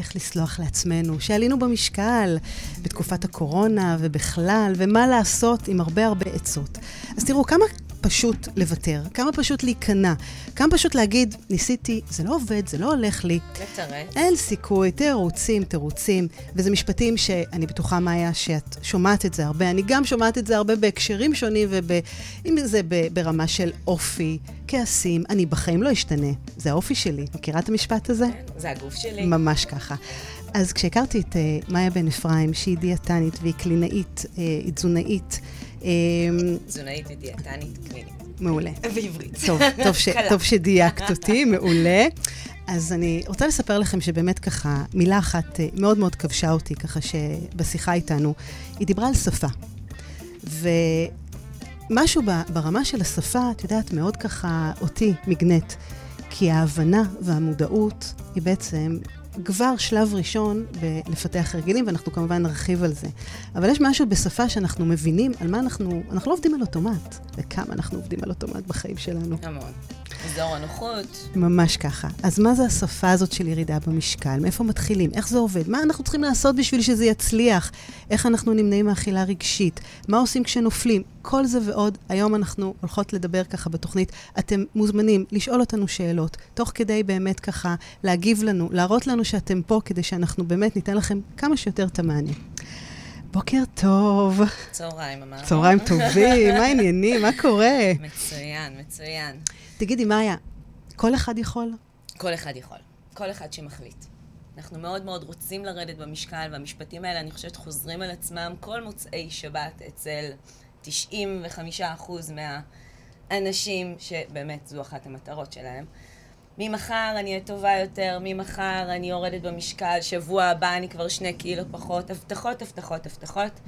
איך לסלוח לעצמנו, שעלינו במשקל בתקופת הקורונה ובכלל, ומה לעשות עם הרבה הרבה עצות. אז תראו, כמה פשוט לוותר, כמה פשוט להיכנע, כמה פשוט להגיד, ניסיתי, זה לא עובד, זה לא הולך לי. לתרץ. אין סיכוי, תירוצים, תירוצים. וזה משפטים שאני בטוחה, מאיה, שאת שומעת את זה הרבה. אני גם שומעת את זה הרבה בהקשרים שונים, ואם זה ברמה של אופי, כעסים, אני בחיים לא אשתנה. זה האופי שלי. מכירה את המשפט הזה? כן, זה הגוף שלי. ממש ככה. אז כשהכרתי את uh, מאיה בן אפרים, שהיא דיאטנית והיא קלינאית, uh, היא תזונאית, תזונאית ודיאטנית קלינית. מעולה. בעברית. טוב, טוב, ש, טוב שדייקת אותי, מעולה. אז אני רוצה לספר לכם שבאמת ככה, מילה אחת אה, מאוד מאוד כבשה אותי, ככה שבשיחה איתנו, היא דיברה על שפה. ומשהו ברמה של השפה, את יודעת, מאוד ככה אותי מגנט. כי ההבנה והמודעות היא בעצם כבר שלב ראשון בלפתח הרגלים, ואנחנו כמובן נרחיב על זה. אבל יש משהו בשפה שאנחנו מבינים על מה אנחנו, אנחנו לא עובדים על אוטומט, וכמה אנחנו עובדים על אוטומט בחיים שלנו. המון. אזור הנוחות. ממש ככה. אז מה זה השפה הזאת של ירידה במשקל? מאיפה מתחילים? איך זה עובד? מה אנחנו צריכים לעשות בשביל שזה יצליח? איך אנחנו נמנעים מאכילה רגשית? מה עושים כשנופלים? כל זה ועוד, היום אנחנו הולכות לדבר ככה בתוכנית. אתם מוזמנים לשאול אותנו שאלות, תוך כדי באמת ככה להגיב לנו, להראות לנו שאתם פה, כדי שאנחנו באמת ניתן לכם כמה שיותר את המענה. בוקר טוב. צהריים, אמרנו. צהריים טובים, מה העניינים? מה קורה? מצוין, מצוין. תגידי, מאיה, כל אחד יכול? כל אחד יכול. כל אחד שמחליט. אנחנו מאוד מאוד רוצים לרדת במשקל, והמשפטים האלה, אני חושבת, חוזרים על עצמם כל מוצאי שבת אצל 95% מהאנשים שבאמת זו אחת המטרות שלהם. ממחר אני אהיה טובה יותר, ממחר אני יורדת במשקל, שבוע הבא אני כבר שני קילו פחות, הבטחות, הבטחות, הבטחות.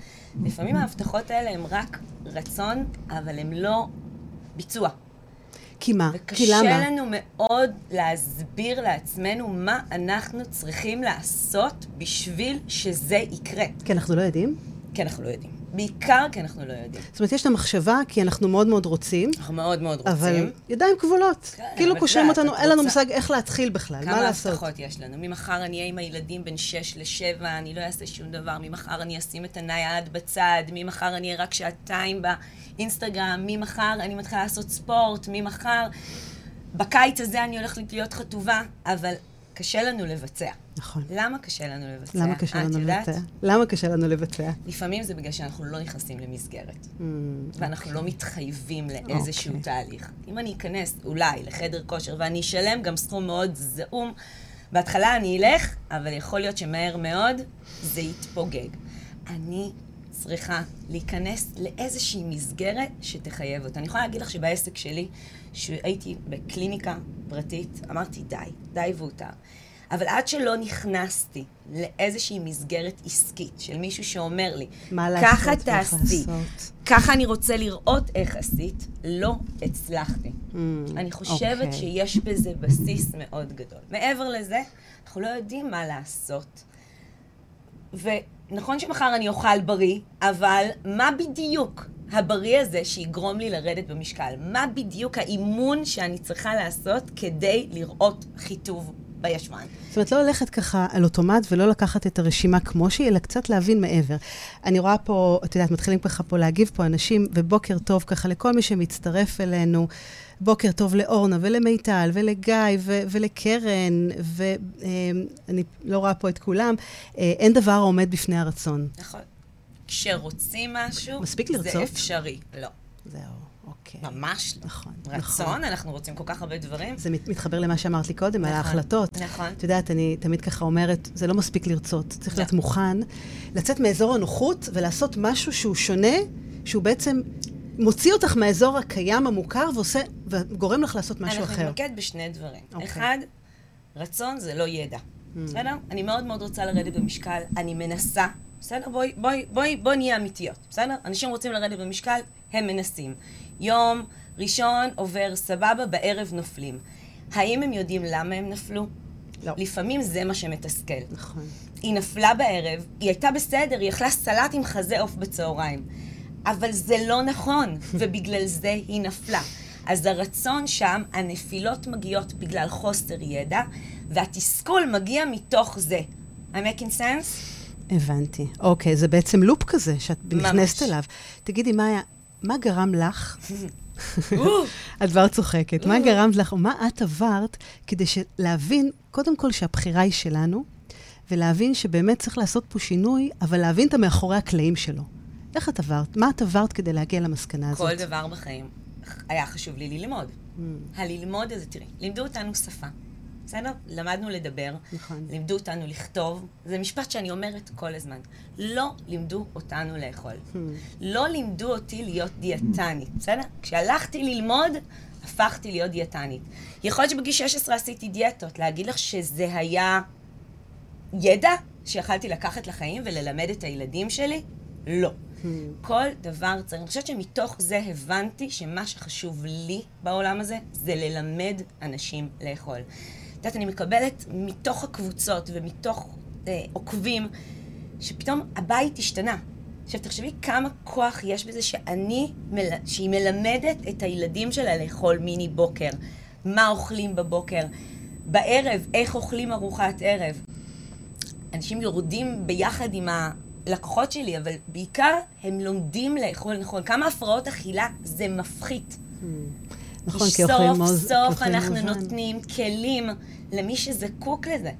לפעמים ההבטחות האלה הן רק רצון, אבל הן לא ביצוע. כי מה? כי למה? וקשה לנו מאוד להסביר לעצמנו מה אנחנו צריכים לעשות בשביל שזה יקרה. כי אנחנו לא יודעים? כי אנחנו לא יודעים. בעיקר כי אנחנו לא יודעים. זאת אומרת, יש את המחשבה, כי אנחנו מאוד מאוד רוצים. אנחנו מאוד מאוד רוצים. אבל ידיים כבולות. כן, כאילו קושרים אותנו, אין לנו מושג איך להתחיל בכלל, מה לעשות. כמה הבטחות יש לנו. ממחר אני אהיה עם הילדים בין 6 ל-7, אני לא אעשה שום דבר. ממחר אני אשים את הנייד בצד. ממחר אני אהיה רק שעתיים באינסטגרם. ממחר אני מתחילה לעשות ספורט. ממחר... בקיץ הזה אני הולכת להיות חטובה, אבל קשה לנו לבצע. נכון. למה קשה לנו לבצע? למה קשה לנו לבצע? למה קשה לנו לבצע? לפעמים זה בגלל שאנחנו לא נכנסים למסגרת. Mm, ואנחנו okay. לא אוקיי. מתחייבים לאיזשהו okay. אוקיי. תהליך. אם אני אכנס אולי לחדר כושר ואני אשלם גם סכום מאוד זעום, בהתחלה אני אלך, אבל יכול להיות שמהר מאוד זה יתפוגג. אני צריכה להיכנס לאיזושהי מסגרת שתחייב אותה. אני יכולה להגיד לך שבעסק שלי, שהייתי בקליניקה פרטית, אמרתי די, די והותר. אבל עד שלא נכנסתי לאיזושהי מסגרת עסקית של מישהו שאומר לי, ככה תעשי, ככה אני רוצה לראות איך עשית, לא הצלחתי. Mm, אני חושבת okay. אוקיי. שיש בזה בסיס מאוד גדול. מעבר לזה, אנחנו לא יודעים מה לעשות. ונכון שמחר אני אוכל בריא, אבל מה בדיוק הבריא הזה שיגרום לי לרדת במשקל? מה בדיוק האימון שאני צריכה לעשות כדי לראות חיטוב בישבן. זאת אומרת, לא ללכת ככה על אוטומט ולא לקחת את הרשימה כמו שהיא, אלא קצת להבין מעבר. אני רואה פה, את יודעת, מתחילים ככה פה להגיב פה אנשים, ובוקר טוב ככה לכל מי שמצטרף אלינו. בוקר טוב לאורנה ולמיטל ולגיא ו- ולקרן, ואני לא רואה פה את כולם. אה, אין דבר העומד בפני הרצון. נכון. כשרוצים משהו, מספיק לרצות? זה אפשרי. לא. זהו. אוקיי. ממש לא. נכון, רצון, נכון. אנחנו רוצים כל כך הרבה דברים. זה מתחבר למה שאמרת לי קודם, נכון, על ההחלטות. נכון. את יודעת, אני תמיד ככה אומרת, זה לא מספיק לרצות, צריך להיות מוכן, לצאת מאזור הנוחות ולעשות משהו שהוא שונה, שהוא בעצם מוציא אותך מהאזור הקיים, המוכר, ועושה, וגורם לך לעשות משהו אנחנו אחר. אנחנו נתמקד בשני דברים. אוקיי. אחד, רצון זה לא ידע. Mm. בסדר? אני מאוד מאוד רוצה לרדת במשקל, אני מנסה. בסדר? בואי, בואי, בואי, בואי נהיה אמיתיות. בסדר? אנשים רוצים לרדת במשקל, הם מנסים. יום ראשון עובר סבבה, בערב נופלים. האם הם יודעים למה הם נפלו? לא. לפעמים זה מה שמתסכל. נכון. היא נפלה בערב, היא הייתה בסדר, היא אכלה סלט עם חזה עוף בצהריים. אבל זה לא נכון, ובגלל זה היא נפלה. אז הרצון שם, הנפילות מגיעות בגלל חוסר ידע, והתסכול מגיע מתוך זה. I'm making sense? הבנתי. אוקיי, זה בעצם לופ כזה שאת נכנסת אליו. תגידי, מאיה, מה גרם לך? את כבר צוחקת. מה גרמת לך, או מה את עברת כדי להבין, קודם כל, שהבחירה היא שלנו, ולהבין שבאמת צריך לעשות פה שינוי, אבל להבין את המאחורי הקלעים שלו. איך את עברת? מה את עברת כדי להגיע למסקנה הזאת? כל דבר בחיים היה חשוב לי ללמוד. Mm. הללמוד הזה, תראי, לימדו אותנו שפה. בסדר? למדנו לדבר, נכון. לימדו אותנו לכתוב. זה משפט שאני אומרת כל הזמן. לא לימדו אותנו לאכול. Hmm. לא לימדו אותי להיות דיאטנית, בסדר? כשהלכתי ללמוד, הפכתי להיות דיאטנית. יכול להיות שבגיל 16 עשיתי דיאטות. להגיד לך שזה היה ידע שיכלתי לקחת לחיים וללמד את הילדים שלי? לא. Hmm. כל דבר צריך, אני חושבת שמתוך זה הבנתי שמה שחשוב לי בעולם הזה זה ללמד אנשים לאכול. את יודעת, אני מקבלת מתוך הקבוצות ומתוך אה, עוקבים, שפתאום הבית השתנה. עכשיו, תחשבי כמה כוח יש בזה שאני, מל... שהיא מלמדת את הילדים שלה לאכול מיני בוקר, מה אוכלים בבוקר, בערב, איך אוכלים ארוחת ערב. אנשים יורדים ביחד עם הלקוחות שלי, אבל בעיקר הם לומדים לאכול נכון. כמה הפרעות אכילה זה מפחית. Hmm. נכון, כי אוכלים מוז... סוף סוף אנחנו מוזן. נותנים כלים למי שזקוק לזה.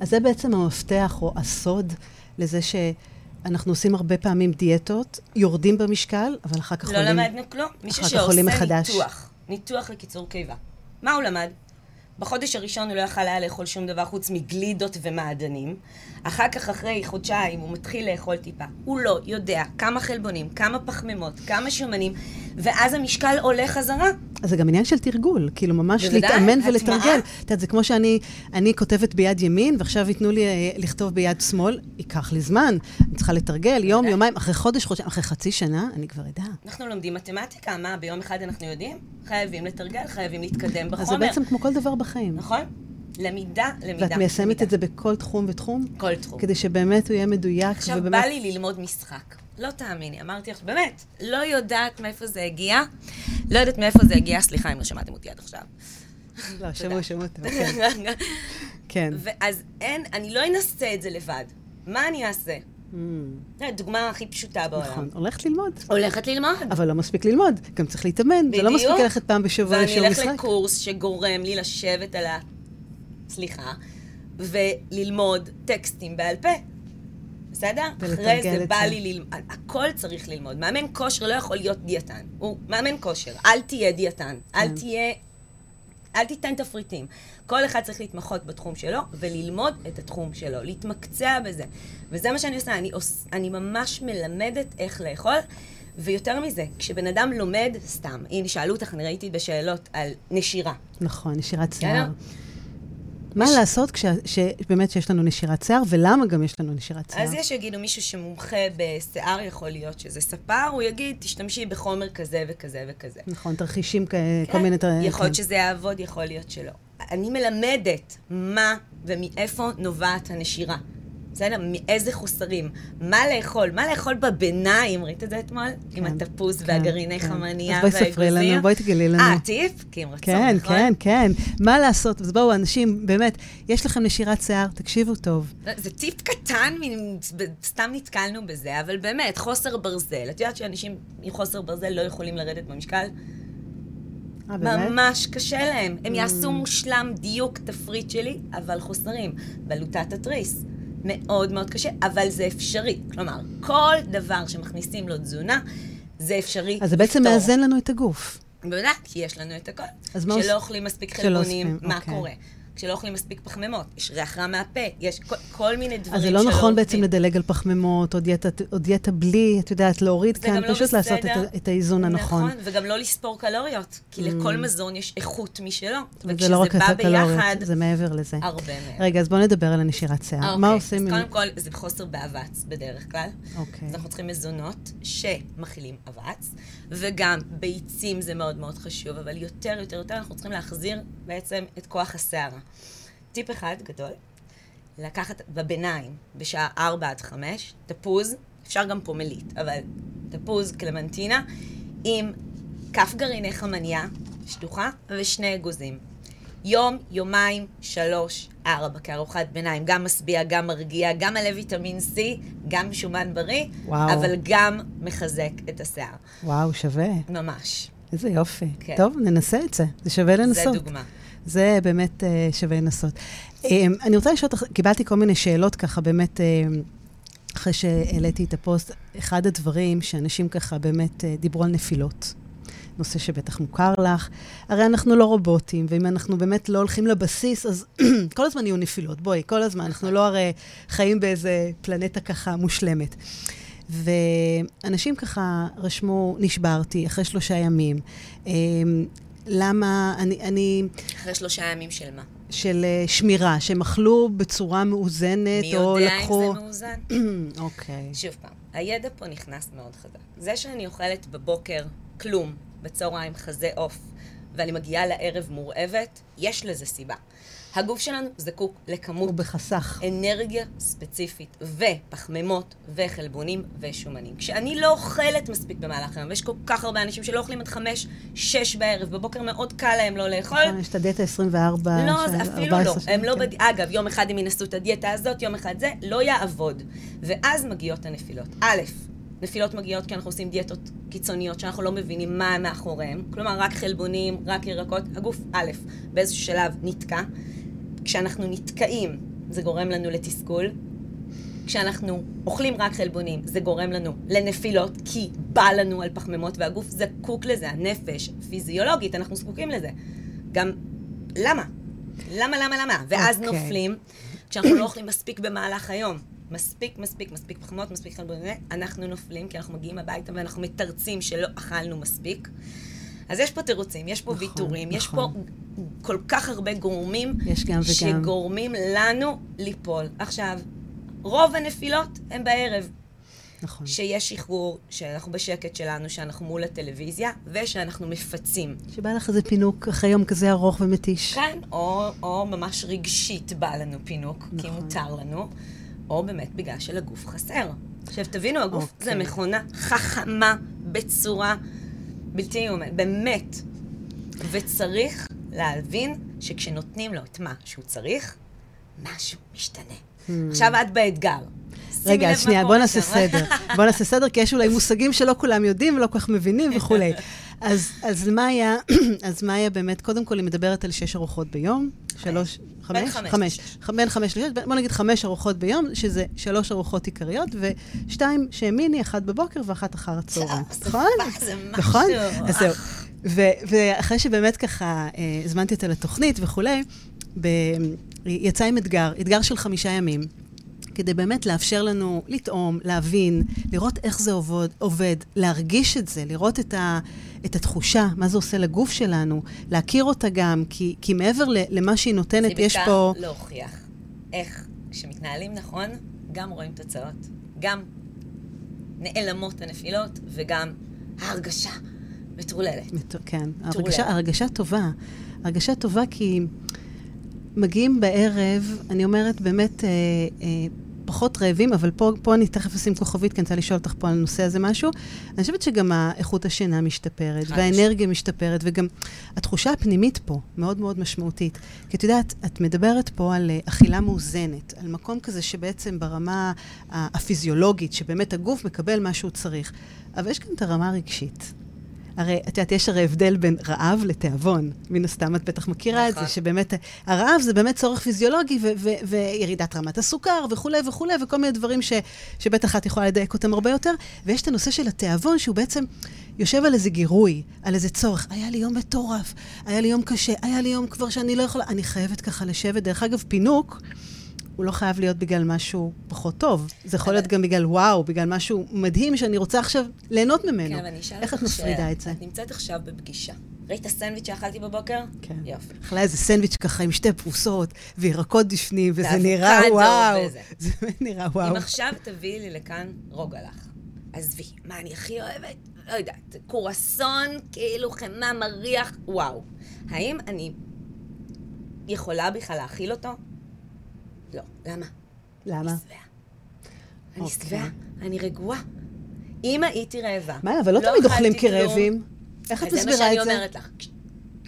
אז זה בעצם המפתח או הסוד לזה שאנחנו עושים הרבה פעמים דיאטות, יורדים במשקל, אבל אחר כך לא עולים... לא למדנו כלום. מישהו שעושה ניתוח, ניתוח לקיצור קיבה. מה הוא למד? בחודש הראשון הוא לא יכל היה לאכול שום דבר חוץ מגלידות ומעדנים. אחר כך, אחרי חודשיים, הוא מתחיל לאכול טיפה. הוא לא יודע כמה חלבונים, כמה פחמימות, כמה שומנים, ואז המשקל עולה חזרה. אז זה גם עניין של תרגול, כאילו ממש בוודאי, להתאמן ולתרגל. את יודעת, זה כמו שאני אני כותבת ביד ימין, ועכשיו ייתנו לי אה, לכתוב ביד שמאל, ייקח לי זמן, אני צריכה לתרגל יום, יומיים, אחרי חודש, חודשיים, אחרי חצי שנה, אני כבר אדע. אנחנו לומדים מתמטיקה, מה, ביום אחד אנחנו יודעים? חייבים לתרגל, חייבים להתקדם בחומר. אז זה בעצם כמו כל דבר בחיים. נכון. למידה, למידה. ואת מיישמת את זה בכל תחום ותחום? כל תחום. כדי שבאמת הוא יהיה מדויק. עכשיו ובאמת... בא לי ללמוד משחק. לא תאמיני, אמרתי לך, באמת, לא יודעת מאיפה זה הגיע. לא יודעת מאיפה זה הגיע, סליחה אם לא שמעתם אותי עד עכשיו. לא, שמעו, שמעו כן. כן. ואז אין, אני לא אנסה את זה לבד. מה אני אעשה? Mm. דוגמה הכי פשוטה בעולם. נכון, הולכת ללמוד. הולכת ללמוד. אבל לא מספיק ללמוד, גם צריך להתאמן. בדיוק. זה לא מספיק ללכת פעם בשבוע לשיעור משחק. ואני אלך לקורס שגורם לי לשבת על ה... סליחה, וללמוד טקסטים בעל פה. בסדר? אחרי זה בא לי ללמוד, הכל צריך ללמוד. מאמן כושר לא יכול להיות דיאטן. הוא מאמן כושר, אל תהיה דיאטן. אל כן. תהיה... אל תיתן תפריטים. כל אחד צריך להתמחות בתחום שלו וללמוד את התחום שלו, להתמקצע בזה. וזה מה שאני עושה, אני, עוש, אני ממש מלמדת איך לאכול. ויותר מזה, כשבן אדם לומד, סתם, הנה, שאלו אותך, אני ראיתי בשאלות על נשירה. נכון, נשירת שיער. מה יש... לעשות כשבאמת שיש לנו נשירת שיער, ולמה גם יש לנו נשירת שיער? אז יש שיגידו, מישהו שמומחה בשיער יכול להיות שזה ספר, הוא יגיד, תשתמשי בחומר כזה וכזה וכזה. נכון, תרחישים כן. כל מיני... יכול להיות כן. שזה יעבוד, יכול להיות שלא. אני מלמדת מה ומאיפה נובעת הנשירה. בסדר? מאיזה חוסרים. מה לאכול? מה לאכול בביניים? ראית את זה אתמול? כן, עם התפוס כן, והגרעיני כן. חמניה והאגוזים? אז בואי ספרי לנו, בואי תגלי לנו. אה, טיפ? כי הם רצו, כן, נכון? כן, כן. מה לעשות? אז בואו, אנשים, באמת, יש לכם נשירת שיער, תקשיבו טוב. זה טיפ קטן, סתם נתקלנו בזה, אבל באמת, חוסר ברזל. את יודעת שאנשים עם חוסר ברזל לא יכולים לרדת במשקל? אה, ממש קשה להם. הם יעשו mm. מושלם דיוק תפריט שלי, אבל חוסרים. בלוטת התריס. מאוד מאוד קשה, אבל זה אפשרי. כלומר, כל דבר שמכניסים לו תזונה, זה אפשרי לפתור. אז זה בעצם מאזן לנו את הגוף. בוודאי, כי יש לנו את הכל. כשלא אוכלים מספיק חלבונים, מה אוקיי. קורה? כשלא אוכלים מספיק פחמימות, יש ריח רע מהפה, יש כל, כל מיני דברים שלא אז זה לא נכון בעצם לדלג על פחמימות, או דיאטה, או דיאטה בלי, את יודעת, להוריד כאן, לא פשוט לעשות את, את האיזון הנכון. נכון, וגם לא לספור קלוריות, כי mm. לכל מזון יש איכות משלו. וכשזה לא בא ביחד... זה מעבר לזה. הרבה מעבר. רגע, אז בואו נדבר על הנשירת שיער. אוקיי, מה עושים? אז קודם כל, זה חוסר באבץ בדרך כלל. אוקיי. אז אנחנו צריכים מזונות שמכילים אבץ, וגם ביצים זה מאוד מאוד חשוב, אבל יותר, יותר, יותר אנחנו צריכים להחזיר בעצם את כוח השערה. טיפ אחד גדול, לקחת בביניים, בשעה 4 עד 5, תפוז, אפשר גם פומלית, אבל תפוז קלמנטינה, עם כף גרעיני חמניה שטוחה ושני אגוזים. יום, יומיים, שלוש, ארבע, כארוחת ביניים. גם משביע, גם מרגיע, גם מלא ויטמין C, גם שומן בריא, וואו. אבל גם מחזק את השיער. וואו, שווה. ממש. איזה יופי. כן. טוב, ננסה את זה. זה שווה זה לנסות. דוגמה. זה באמת אה, שווה לנסות. אה, אני רוצה לשאול אותך, קיבלתי כל מיני שאלות ככה, באמת, אה, אחרי שהעליתי את הפוסט. אחד הדברים שאנשים ככה באמת אה, דיברו על נפילות. נושא שבטח מוכר לך. הרי אנחנו לא רובוטים, ואם אנחנו באמת לא הולכים לבסיס, אז כל הזמן יהיו נפילות. בואי, כל הזמן. אנחנו לא הרי חיים באיזה פלנטה ככה מושלמת. ואנשים ככה רשמו, נשברתי אחרי שלושה ימים. למה, אני, אני, אחרי שלושה ימים של מה? של אה, שמירה, שהם אכלו בצורה מאוזנת, מי או יודע לקחו... אם זה מאוזן? אוקיי. שוב פעם, הידע פה נכנס מאוד חזק. זה שאני אוכלת בבוקר כלום, בצהריים חזה עוף, ואני מגיעה לערב מורעבת, יש לזה סיבה. הגוף שלנו זקוק לכמות הוא בחסך. אנרגיה ספציפית, ופחמימות, וחלבונים, ושומנים. כשאני לא אוכלת מספיק במהלך היום, ויש כל כך הרבה אנשים שלא אוכלים עד חמש, שש בערב, בבוקר מאוד קל להם לא לאכול, נכון, יש את הדיאטה 24... לא, של זה אפילו 14 לא. הם לא... בד... אגב, יום אחד הם ינסו את הדיאטה הזאת, יום אחד זה, לא יעבוד. ואז מגיעות הנפילות. א', נפילות מגיעות כי אנחנו עושים דיאטות קיצוניות שאנחנו לא מבינים מה מאחוריהן. כלומר, רק חלבונים, רק ירקות. הגוף, א', באיזשהו שלב נתקע. כשאנחנו נתקעים, זה גורם לנו לתסכול. כשאנחנו אוכלים רק חלבונים, זה גורם לנו לנפילות, כי בא לנו על פחמימות, והגוף זקוק לזה, הנפש, פיזיולוגית, אנחנו זקוקים לזה. גם, למה? למה, למה, למה? ואז אוקיי. נופלים, כשאנחנו לא אוכלים מספיק במהלך היום. מספיק, מספיק, מספיק פחמות, מספיק חלבונים, אנחנו נופלים, כי אנחנו מגיעים הביתה ואנחנו מתרצים שלא אכלנו מספיק. אז יש פה תירוצים, יש פה נכון, ויתורים, יש פה נכון. כל כך הרבה גורמים יש גם וגם. שגורמים לנו ליפול. עכשיו, רוב הנפילות הן בערב, נכון. שיש שחרור, שאנחנו בשקט שלנו, שאנחנו מול הטלוויזיה, ושאנחנו מפצים. שבא לך איזה פינוק אחרי יום כזה ארוך ומתיש. כן, או, או ממש רגשית בא לנו פינוק, כי נכון. מותר לנו, או באמת בגלל שלגוף חסר. עכשיו, תבינו, הגוף אוקיי. זה מכונה חכמה בצורה בלתי יאומן, באמת. וצריך להבין שכשנותנים לו את מה שהוא צריך, משהו משתנה. עכשיו את באתגר. Hmm. רגע, שנייה, בוא נעשה. סדר. בוא נעשה סדר, כי יש אולי מושגים שלא כולם יודעים ולא כל כך מבינים וכולי. אז, אז מה היה, אז מה היה באמת, קודם כל היא מדברת על שש ארוחות ביום, שלוש, בין חמש? חמש חמש. לשש. ח- בין חמש לשש, בוא נגיד חמש ארוחות ביום, שזה שלוש ארוחות עיקריות, ושתיים שהן מיני, אחת בבוקר ואחת אחר הצהריים. זה נכון? זה משהו. נכון? אז זהו. ו- ואחרי שבאמת ככה אה, הזמנתי אותה לתוכנית וכולי, ב- יצאה עם אתגר, אתגר של חמישה ימים, כדי באמת לאפשר לנו לטעום, להבין, לראות איך זה עובד, עובד להרגיש את זה, לראות את, ה, את התחושה, מה זה עושה לגוף שלנו, להכיר אותה גם, כי, כי מעבר ל- למה שהיא נותנת, זה יש בעיקר פה... להוכיח איך כשמתנהלים נכון, גם רואים תוצאות. גם נעלמות הנפילות, וגם ההרגשה מטרוללת. מט- כן, טרולה. הרגשה, הרגשה טובה. הרגשה טובה כי מגיעים בערב, אני אומרת באמת, אה, אה, פחות רעבים, אבל פה, פה אני תכף אשים כוכבית, כי אני רוצה לשאול אותך פה על הנושא הזה משהו. אני חושבת שגם האיכות השינה משתפרת, והאנרגיה משתפרת, וגם התחושה הפנימית פה מאוד מאוד משמעותית. כי את יודעת, את מדברת פה על אה, אכילה מאוזנת, על מקום כזה שבעצם ברמה הפיזיולוגית, שבאמת הגוף מקבל מה שהוא צריך. אבל יש גם את הרמה הרגשית. הרי, את יודעת, יש הרי הבדל בין רעב לתיאבון. מן הסתם, את בטח מכירה את נכון. זה, שבאמת, הרעב זה באמת צורך פיזיולוגי, ו- ו- וירידת רמת הסוכר, וכולי וכולי, וכל מיני דברים ש- שבטח את יכולה לדייק אותם הרבה יותר. ויש את הנושא של התיאבון, שהוא בעצם יושב על איזה גירוי, על איזה צורך. היה לי יום מטורף, היה לי יום קשה, היה לי יום כבר שאני לא יכולה, אני חייבת ככה לשבת. דרך אגב, פינוק, הוא לא חייב להיות בגלל משהו פחות טוב. זה יכול להיות גם בגלל וואו, בגלל משהו מדהים שאני רוצה עכשיו ליהנות ממנו. כן, אבל אני אשאל איך את מפרידה. את זה? את נמצאת עכשיו בפגישה. ראית הסנדוויץ' שאכלתי בבוקר? כן. יופי. אכלה איזה סנדוויץ' ככה עם שתי פרוסות, וירקות בפנים, וזה נראה וואו. וזה. זה נראה וואו. אם עכשיו תביאי לי לכאן רוגלח, עזבי, מה אני הכי אוהבת? לא יודעת, קורסון, כאילו חמאה מריח, וואו. האם אני יכולה בכלל להאכיל אותו? לא. למה? למה? אני שבעה. אני אוקיי. שבעה, אני רגועה. אם הייתי רעבה, מה, אבל לא תמיד אוכלים כרעבים. איך את אז זה מה מסבירה שאני את זה? אומרת לך.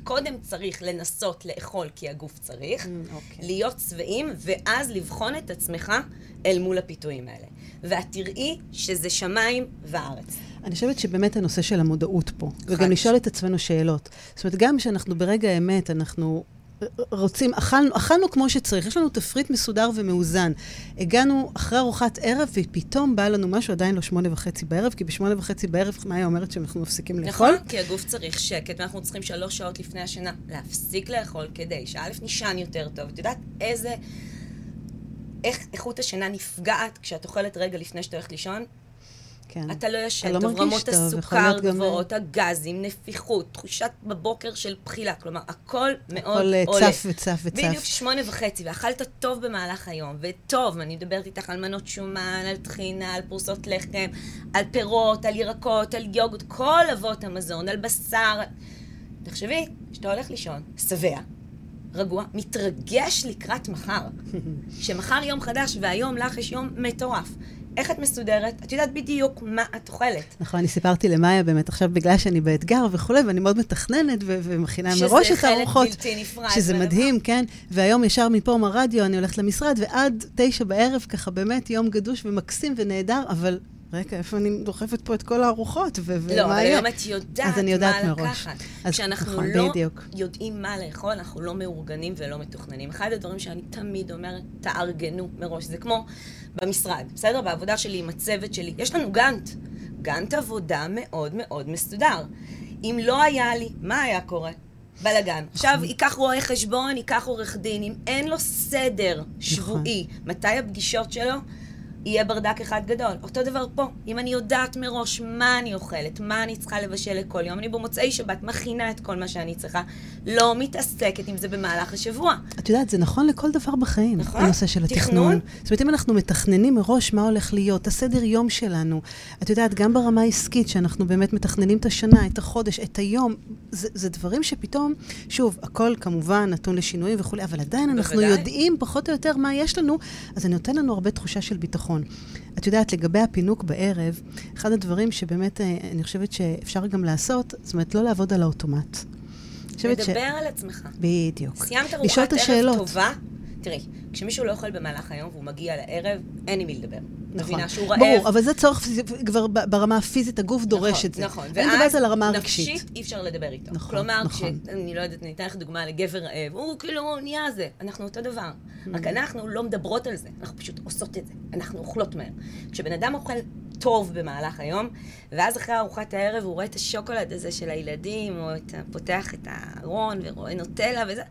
קודם צריך לנסות לאכול כי הגוף צריך, Mm, אוקיי. להיות שבעים, ואז לבחון את עצמך אל מול הפיתויים האלה. ואת תראי שזה שמיים וארץ. אני חושבת שבאמת הנושא של המודעות פה, וגם לשאול את עצמנו שאלות. זאת אומרת, גם כשאנחנו ברגע האמת, אנחנו רוצים, אכלנו, אכלנו כמו שצריך, יש לנו תפריט מסודר ומאוזן. הגענו אחרי ארוחת ערב, ופתאום בא לנו משהו, עדיין לא שמונה וחצי בערב, כי בשמונה וחצי בערב, מאיה אומרת שאנחנו מפסיקים לאכול. נכון, כי הגוף צריך שקט, ואנחנו צריכים שלוש שעות לפני השינה להפסיק לאכול כדי שא' נישן יותר טוב. את יודעת איזה... איך איכות השינה נפגעת כשאת אוכלת רגע לפני שאת הולכת לישון? כן. אתה לא ישן אתה לא רמות הסוכר גם- גבוהות, הגזים, נפיחות, תחושת בבוקר של בחילה. כלומר, הכל מאוד הכל אה, עולה. צף וצף וצף. בדיוק שמונה וחצי, ואכלת טוב במהלך היום, וטוב, אני מדברת איתך על מנות שומן, על טחינה, על פרוסות לחם, על פירות, על ירקות, על יוגורט, כל אבות המזון, על בשר. תחשבי, כשאתה הולך לישון, שבע, רגוע, מתרגש לקראת מחר. שמחר יום חדש והיום לך יש יום מטורף. איך את מסודרת? את יודעת בדיוק מה את אוכלת. נכון, אני סיפרתי למאיה באמת, עכשיו בגלל שאני באתגר וכולי, ואני מאוד מתכננת ו- ומכינה שזה מראש את חלק הארוחות. בלתי נפרד שזה מהדבר. מדהים, כן? והיום ישר מפה מהרדיו אני הולכת למשרד, ועד תשע בערב, ככה באמת יום גדוש ומקסים ונהדר, אבל רגע, איפה אני דוחפת פה את כל הארוחות, ו- ומה לא, אבל? היום את יודעת אז אני יודעת מה מראש. לקחת. אז כשאנחנו נכון, לא בדיוק. יודעים מה לאכול, אנחנו לא מאורגנים ולא מתוכננים. אחד הדברים שאני תמיד אומרת, תארגנו מראש. זה כמו במשרד, בסדר? בעבודה שלי עם הצוות שלי, יש לנו גאנט. גאנט עבודה מאוד מאוד מסודר. אם לא היה לי, מה היה קורה? בלאגן. עכשיו, נכון. ייקח רואה חשבון, ייקח עורך דין, אם אין לו סדר נכון. שבועי, מתי הפגישות שלו, יהיה ברדק אחד גדול. אותו דבר פה, אם אני יודעת מראש מה אני אוכלת, מה אני צריכה לבשל לכל יום, אני במוצאי שבת מכינה את כל מה שאני צריכה, לא מתעסקת עם זה במהלך השבוע. את יודעת, זה נכון לכל דבר בחיים, נכון. הנושא של תכנון. התכנון. זאת אומרת, אם אנחנו מתכננים מראש מה הולך להיות, הסדר יום שלנו, את יודעת, גם ברמה העסקית, שאנחנו באמת מתכננים את השנה, את החודש, את היום, זה, זה דברים שפתאום, שוב, הכל כמובן נתון לשינויים וכולי, אבל עדיין אנחנו בוודאי. יודעים פחות או יותר מה יש לנו, אז זה נותן לנו הרבה תחושה של ביטחון. את יודעת, לגבי הפינוק בערב, אחד הדברים שבאמת אה, אני חושבת שאפשר גם לעשות, זאת אומרת, לא לעבוד על האוטומט. חושבת ש- לדבר על עצמך. בדיוק. סיימת ארוחת ערב השאלות. טובה? תראי, כשמישהו לא אוכל במהלך היום והוא מגיע לערב, אין עם מי לדבר. נכון. מבינה שהוא רעב. ברור, אבל זה צורך כבר ברמה הפיזית, הגוף דורש נכון, את זה. נכון, אני מדברת על הרמה נפשית הרגשית. אי אפשר לדבר איתו. נכון, כלומר, נכון. כשאני לא יודעת, אני אתן לך דוגמה לגבר רעב, הוא כאילו הוא נהיה זה, אנחנו אותו דבר. Mm. רק אנחנו לא מדברות על זה, אנחנו פשוט עושות את זה, אנחנו אוכלות מהר. כשבן אדם אוכל טוב במהלך היום, ואז אחרי ארוחת הערב הוא רואה את השוקולד הזה של הילדים, או את, פותח את הארון ורואה נוטלה וזה,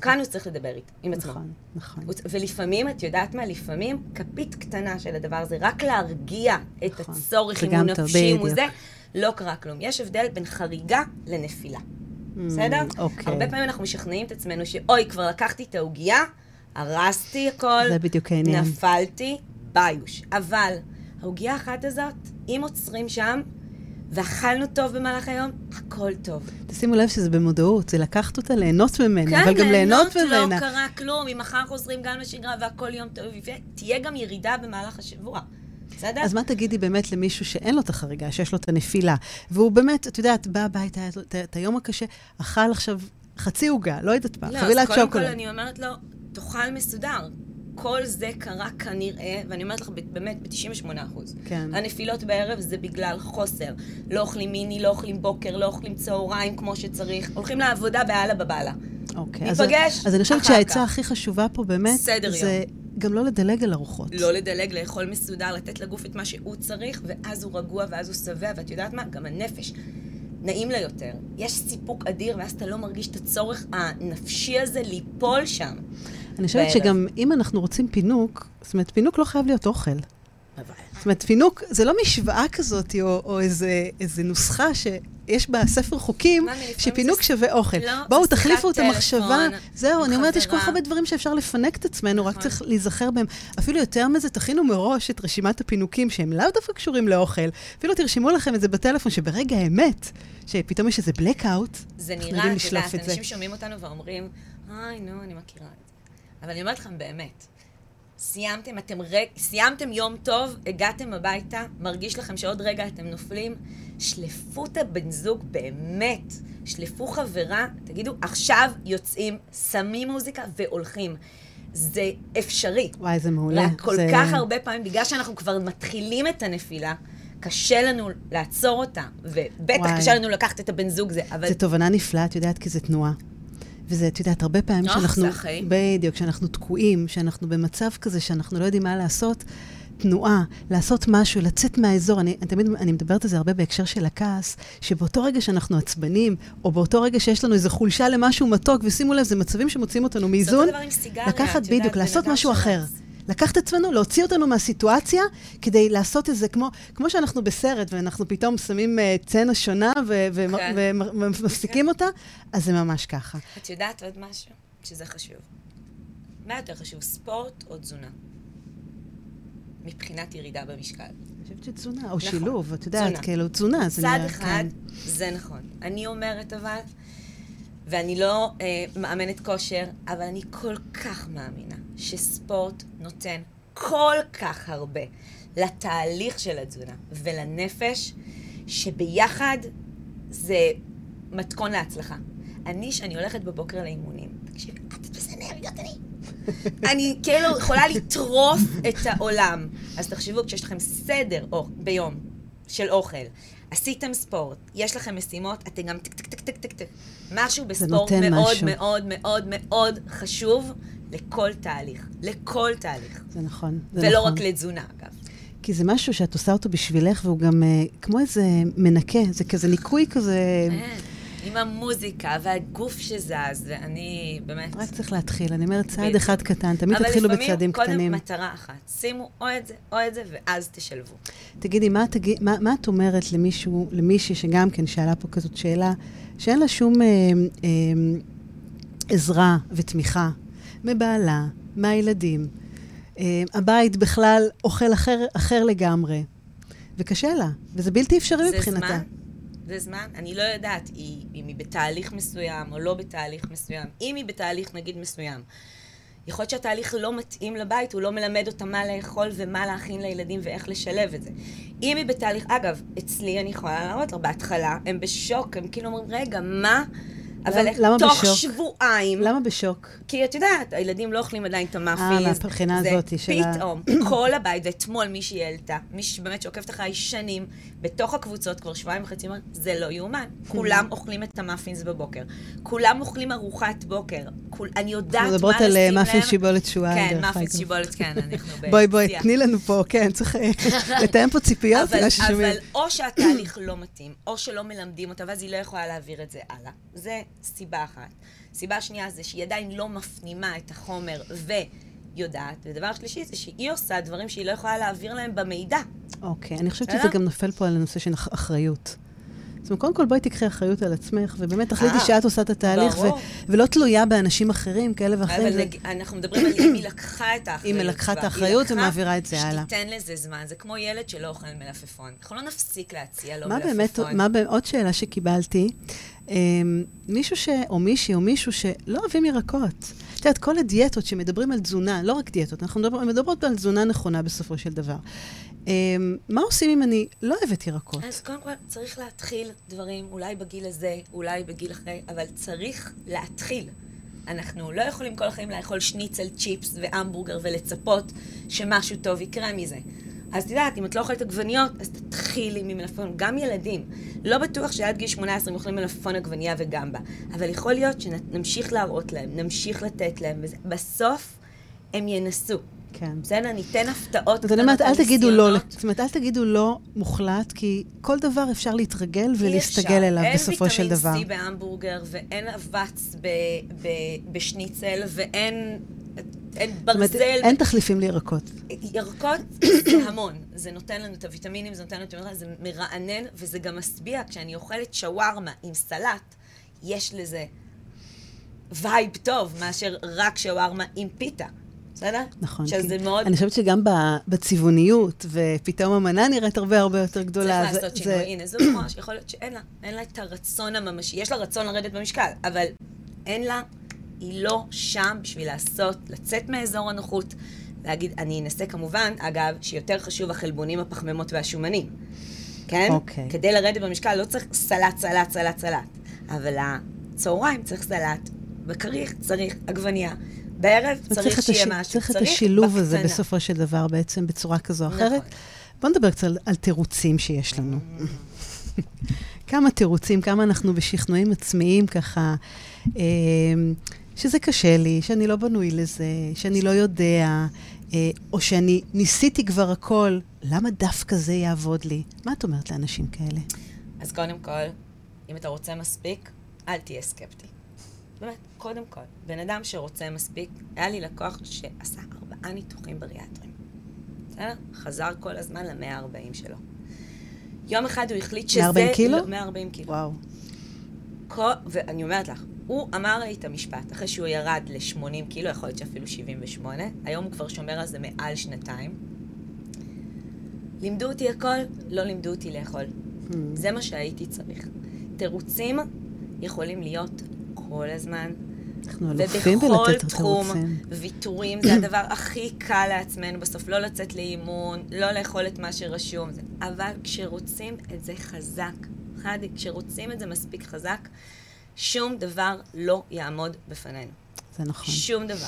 כאן הוא צריך לדבר עם עצמו. נכון, נכון. ולפעמים, את יודעת מה? לפעמים כפית קטנה של הדבר הזה, רק להרגיע את נכון. הצורך, אם הוא נפשי, אם הוא. זה, לא קרה כלום. יש הבדל בין חריגה לנפילה. בסדר? אוקיי. הרבה פעמים אנחנו משכנעים את עצמנו שאוי, כבר לקחתי את העוגייה, הרסתי הכל, זה בדיוק העניין. נפלתי, ביוש. אבל העוגייה האחת הזאת, אם עוצרים שם, ואכלנו טוב במהלך היום, הכל טוב. תשימו לב שזה במודעות, זה לקחת אותה, ליהנות ממנה, אבל גם ליהנות כן, לא ממנה. קרה כלום, אם מחר חוזרים גם לשגרה והכל יום טוב, ותהיה גם ירידה במהלך השבוע. בסדר? אז מה תגידי באמת למישהו שאין לו את החריגה, שיש לו את הנפילה, והוא באמת, את יודעת, בא הביתה, את- היום הקשה, אכל עכשיו חצי עוגה, לא יודעת מה, לא, חבילת אז קודם כל שוקולד. אני אומרת לו, תאכל מסודר. כל זה קרה כנראה, ואני אומרת לך באמת, ב-98 אחוז. כן. הנפילות בערב זה בגלל חוסר. לא אוכלים מיני, לא אוכלים בוקר, לא אוכלים צהריים כמו שצריך. הולכים לעבודה באללה בבאללה. אוקיי. אז- ניפגש אז אני חושבת אחר שהעצה כך. הכי חשובה פה באמת, סדר זה גם לא לדלג על ארוחות. לא לדלג, לאכול מסודר, לתת לגוף את מה שהוא צריך, ואז הוא רגוע ואז הוא שבע, ואת יודעת מה? גם הנפש. נעים לה יותר. יש סיפוק אדיר, ואז אתה לא מרגיש את הצורך הנפשי הזה ליפול שם. אני חושבת. שגם אם אנחנו רוצים פינוק, זאת אומרת, פינוק לא חייב להיות אוכל. זאת אומרת, פינוק זה לא משוואה כזאת, או, או איזה, איזה נוסחה שיש בה ספר חוקים, שפינוק זה- שווה אוכל. לא, בואו, זה תחליפו את המחשבה. זהו, אני אומרת, יש כל כך. הרבה דברים שאפשר לפנק את עצמנו, רק נכון. צריך להיזכר בהם. אפילו יותר מזה, תכינו מראש את רשימת הפינוקים שהם לאו דווקא קשורים לאוכל. אפילו תרשמו לכם את זה בטלפון, שברגע האמת, שפתאום יש איזה blackout, זה אנחנו נראה, יודעים את לשלוף יודעת, את זה. אנשים שומעים אותנו ואומרים, היי, נו, אני מכירה זה. אבל אני אומרת לכם באמת, סיימתם, אתם רגע, סיימתם יום טוב, הגעתם הביתה, מרגיש לכם שעוד רגע אתם נופלים, שלפו את הבן זוג באמת, שלפו חברה, תגידו, עכשיו יוצאים, שמים מוזיקה והולכים. זה אפשרי. וואי, זה מעולה. רק כל זה... כך הרבה פעמים, בגלל שאנחנו כבר מתחילים את הנפילה, קשה לנו לעצור אותה, ובטח וואי. קשה לנו לקחת את הבן זוג זה, אבל... זו תובנה נפלאה, את יודעת, כי זה תנועה. וזה, את יודעת, הרבה פעמים נוח, שאנחנו... בדיוק, כשאנחנו תקועים, שאנחנו במצב כזה שאנחנו לא יודעים מה לעשות, תנועה, לעשות משהו, לצאת מהאזור. אני, אני תמיד, אני מדברת על זה הרבה בהקשר של הכעס, שבאותו רגע שאנחנו עצבנים, או באותו רגע שיש לנו איזו חולשה למשהו מתוק, ושימו לב, זה מצבים שמוצאים אותנו זה מאיזון, אותו דבר עם סיגריה, לקחת בדיוק, לעשות משהו. אחר. לקחת את עצמנו, להוציא אותנו מהסיטואציה, כדי לעשות את זה כמו, כמו שאנחנו בסרט, ואנחנו פתאום שמים uh, צצנה שונה ו- ו- כן. ומפסיקים אותה, אז זה ממש ככה. את יודעת עוד משהו? שזה חשוב. מה יותר חשוב, ספורט או תזונה? מבחינת ירידה במשקל. אני חושבת שתזונה, או נכון. שילוב, את יודעת, תזונה. כאילו, תזונה. צד נראה- אחד, כן. זה נכון. אני אומרת אבל, ואני לא אה, מאמנת כושר, אבל אני כל כך מאמינה שספורט נותן כל כך הרבה לתהליך של התזונה ולנפש, שביחד זה מתכון להצלחה. אני, שאני הולכת בבוקר לאימונים, תקשיבי, את תתפסי אנרגיות, אני... אני כאילו יכולה לטרוף את העולם. אז תחשבו, כשיש לכם סדר או, ביום של אוכל, עשיתם ספורט, יש לכם משימות, אתם גם טק טק טק טק טק טק. משהו בספורט מאוד משהו. מאוד מאוד מאוד חשוב לכל תהליך. לכל תהליך. זה נכון. זה ולא נכון. רק לתזונה, אגב. כי זה משהו שאת עושה אותו בשבילך, והוא גם אה, כמו איזה מנקה, זה כזה ניקוי כזה... כן. עם המוזיקה והגוף שזז, ואני באמת... רק צריך להתחיל. אני אומרת, צעד. אחד קטן, תמיד תתחילו בצעדים אבל קטנים. לפעמים קודם מטרה אחת. שימו או את זה או את זה, ואז תשלבו. תגידי, מה, תגיד, מה, מה את אומרת למישהו, למישהי שגם כן שאלה פה כזאת שאלה, שאין לה שום אה, אה, עזרה ותמיכה מבעלה, מהילדים. אה, הבית בכלל אוכל אחר, אחר לגמרי, וקשה לה, וזה בלתי אפשרי זה מבחינתה. זמן, זה זמן, אני לא יודעת היא, אם היא בתהליך מסוים או לא בתהליך מסוים. אם היא בתהליך נגיד מסוים, יכול להיות שהתהליך לא מתאים לבית, הוא לא מלמד אותה מה לאכול ומה להכין לילדים ואיך לשלב את זה. אם היא בתהליך, אגב, אצלי אני יכולה להראות לך, בהתחלה הם בשוק, הם כאילו אומרים, רגע, מה? אבל למה- תוך בשוק? שבועיים, למה בשוק? כי את יודעת, הילדים לא אוכלים עדיין את המאפינס. אה, מהבחינה הזאת של ה- פתאום, כל הבית, ואתמול מישהי העלתה, מישהי שבאמת שעוקבת אחריי שנים, בתוך הקבוצות כבר שבועיים וחצי, זה לא יאומן. כולם אוכלים את המאפינס בבוקר. כולם אוכלים ארוחת בוקר. כול, אני יודעת מה אנחנו לשים להם. מדברות על אה, מאפין שיבולת שואה, כן, מאפינס. שיבולת, כן, אנחנו בשיח. בואי, בואי, תני לנו פה, כן, צריך אה, לתאם פה ציפיות, אבל, מה ששומעים. אבל או שהתהליך לא מתאים, או שלא מלמדים אותה, ואז היא לא יכולה להעביר את זה הלאה. זה סיבה אחת. סיבה שנייה זה שהיא עדיין לא מפנימה את החומר ויודעת. ודבר שלישי זה שהיא עושה דברים שהיא לא יכולה להעביר להם במידע. אוקיי, אני חושבת בסדר? שזה גם נופל פה על הנושא של אח- אחריות. זאת אומרת, קודם כל בואי תיקחי אחריות על עצמך, ובאמת תחליטי אה, שאת עושה את התהליך, ו-. ולא תלויה באנשים אחרים, כאלה ואחרים. אבל. אנחנו מדברים על אם היא לקחה את האחריות. אם היא לקחה את. האחריות ומעבירה את זה הלאה. שתיתן לזה זמן. זה כמו ילד שלא אוכל מלפפון. אנחנו לא נפסיק להציע לו מלפפון. באמת, מה, ב- עוד שאלה שקיבלתי, אמ, מישהו ש... או מישהי או מישהו שלא אוהבים ירקות. את יודעת, כל הדיאטות שמדברים על תזונה, לא רק דיאטות, אנחנו מדבר, מדברות על תזונה נכונה בסופו של דבר. אמ, מה עושים אם אני לא אוהבת ירקות? אז קודם כל צריך להתחיל דברים, אולי בגיל הזה, אולי בגיל אחרי, אבל צריך להתחיל. אנחנו לא יכולים כל החיים לאכול שניצל, צ'יפס והמבורגר ולצפות שמשהו טוב יקרה מזה. אז את יודעת, אם את לא אוכלת עגבניות, אז תתחילי ממלפפון. גם ילדים. לא בטוח שעד גיל 18 הם אוכלים מלפפון עגבנייה וגמבה. אבל יכול להיות שנמשיך להראות להם, נמשיך לתת להם, ובסוף הם ינסו. כן. בסדר? ניתן הפתעות אז אני אומרת, אל תגידו לא. זאת אומרת, אל תגידו לא מוחלט, כי כל דבר אפשר להתרגל ולהסתגל. אליו בסופו של דבר. אין ויטמין C בהמבורגר, ואין אבץ בשניצל, ואין אין זאת אומרת, ברזל. אין תחליפים לירקות. ירקות זה המון. זה נותן לנו את הוויטמינים, זה נותן לנו את המראה, זה מרענן, וזה גם משביע. כשאני אוכלת שווארמה עם סלט, יש לזה vibe טוב, מאשר רק שווארמה עם פיתה. בסדר? נכון. עכשיו כי זה מאוד... אני חושבת שגם בצבעוניות, ופתאום המנה נראית הרבה הרבה יותר צריך גדולה. זה- לעשות זה- שינוי. הנה, זו דוגמה שיכול להיות שאין לה, אין לה את הרצון הממשי. יש לה רצון לרדת במשקל, אבל אין לה, היא לא שם בשביל לעשות, לצאת מאזור הנוחות, להגיד, אני אנסה כמובן, אגב, שיותר חשוב החלבונים, הפחמימות והשומנים. כן? אוקיי. כדי לרדת במשקל לא צריך סלט, סלט, סלט, סלט. אבל הצהריים צריך סלט, בכריך צריך עגבנייה. בערב צריך שיהיה הש... משהו, צריך את השילוב הזה בסופו של דבר בעצם בצורה כזו או אחרת. נכון. בואו נדבר קצת על, על תירוצים שיש לנו. כמה תירוצים, כמה אנחנו בשכנועים עצמיים ככה, אה, שזה קשה לי, שאני לא בנוי לזה, שאני לא יודע, אה, או שאני ניסיתי כבר הכל, למה דווקא זה יעבוד לי? מה את אומרת לאנשים כאלה? אז קודם כל, אם אתה רוצה מספיק, אל תהיה סקפטי. באמת, קודם כל, בן אדם שרוצה מספיק, היה לי לקוח שעשה ארבעה ניתוחים בריאטרים. בסדר? חזר כל הזמן ל-140 שלו. יום אחד הוא החליט שזה... 140 קילו? לא, 140 קילו. וואו. כל, ואני אומרת לך, הוא אמר לי את המשפט, אחרי שהוא ירד ל-80 קילו, יכול להיות שאפילו 78, היום הוא כבר שומר על זה מעל שנתיים. לימדו אותי הכל, לא לימדו אותי לאכול. Hmm. זה מה שהייתי צריך. תירוצים יכולים להיות כל הזמן. אנחנו אלופים בלתת תירוצים. ובכל תחום, ויתורים זה הדבר הכי קל לעצמנו בסוף, לא לצאת לאימון, לא לאכול את מה שרשום. אבל כשרוצים את זה חזק, חדי, כשרוצים את זה מספיק חזק, שום דבר לא יעמוד בפנינו. זה נכון. שום דבר.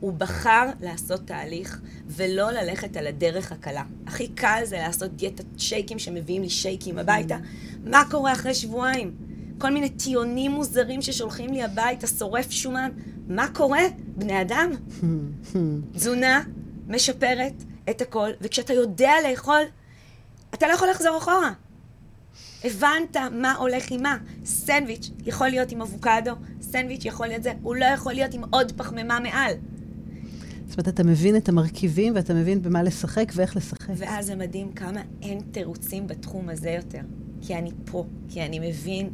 הוא בחר לעשות תהליך ולא ללכת על הדרך הקלה. הכי קל זה לעשות דיאטת שייקים שמביאים לי שייקים הביתה. מה קורה אחרי שבועיים? כל מיני טיעונים מוזרים ששולחים לי הביתה, שורף שומן. מה קורה? בני אדם. תזונה משפרת את הכל, וכשאתה יודע לאכול, אתה לא יכול לחזור אחורה. הבנת מה הולך עם מה. סנדוויץ' יכול להיות עם אבוקדו, סנדוויץ' יכול להיות זה, הוא לא יכול להיות עם עוד פחמימה מעל. זאת אומרת, אתה מבין את המרכיבים ואתה מבין במה לשחק ואיך לשחק. ואז זה מדהים כמה אין תירוצים בתחום הזה יותר. כי אני פה, כי אני מבין,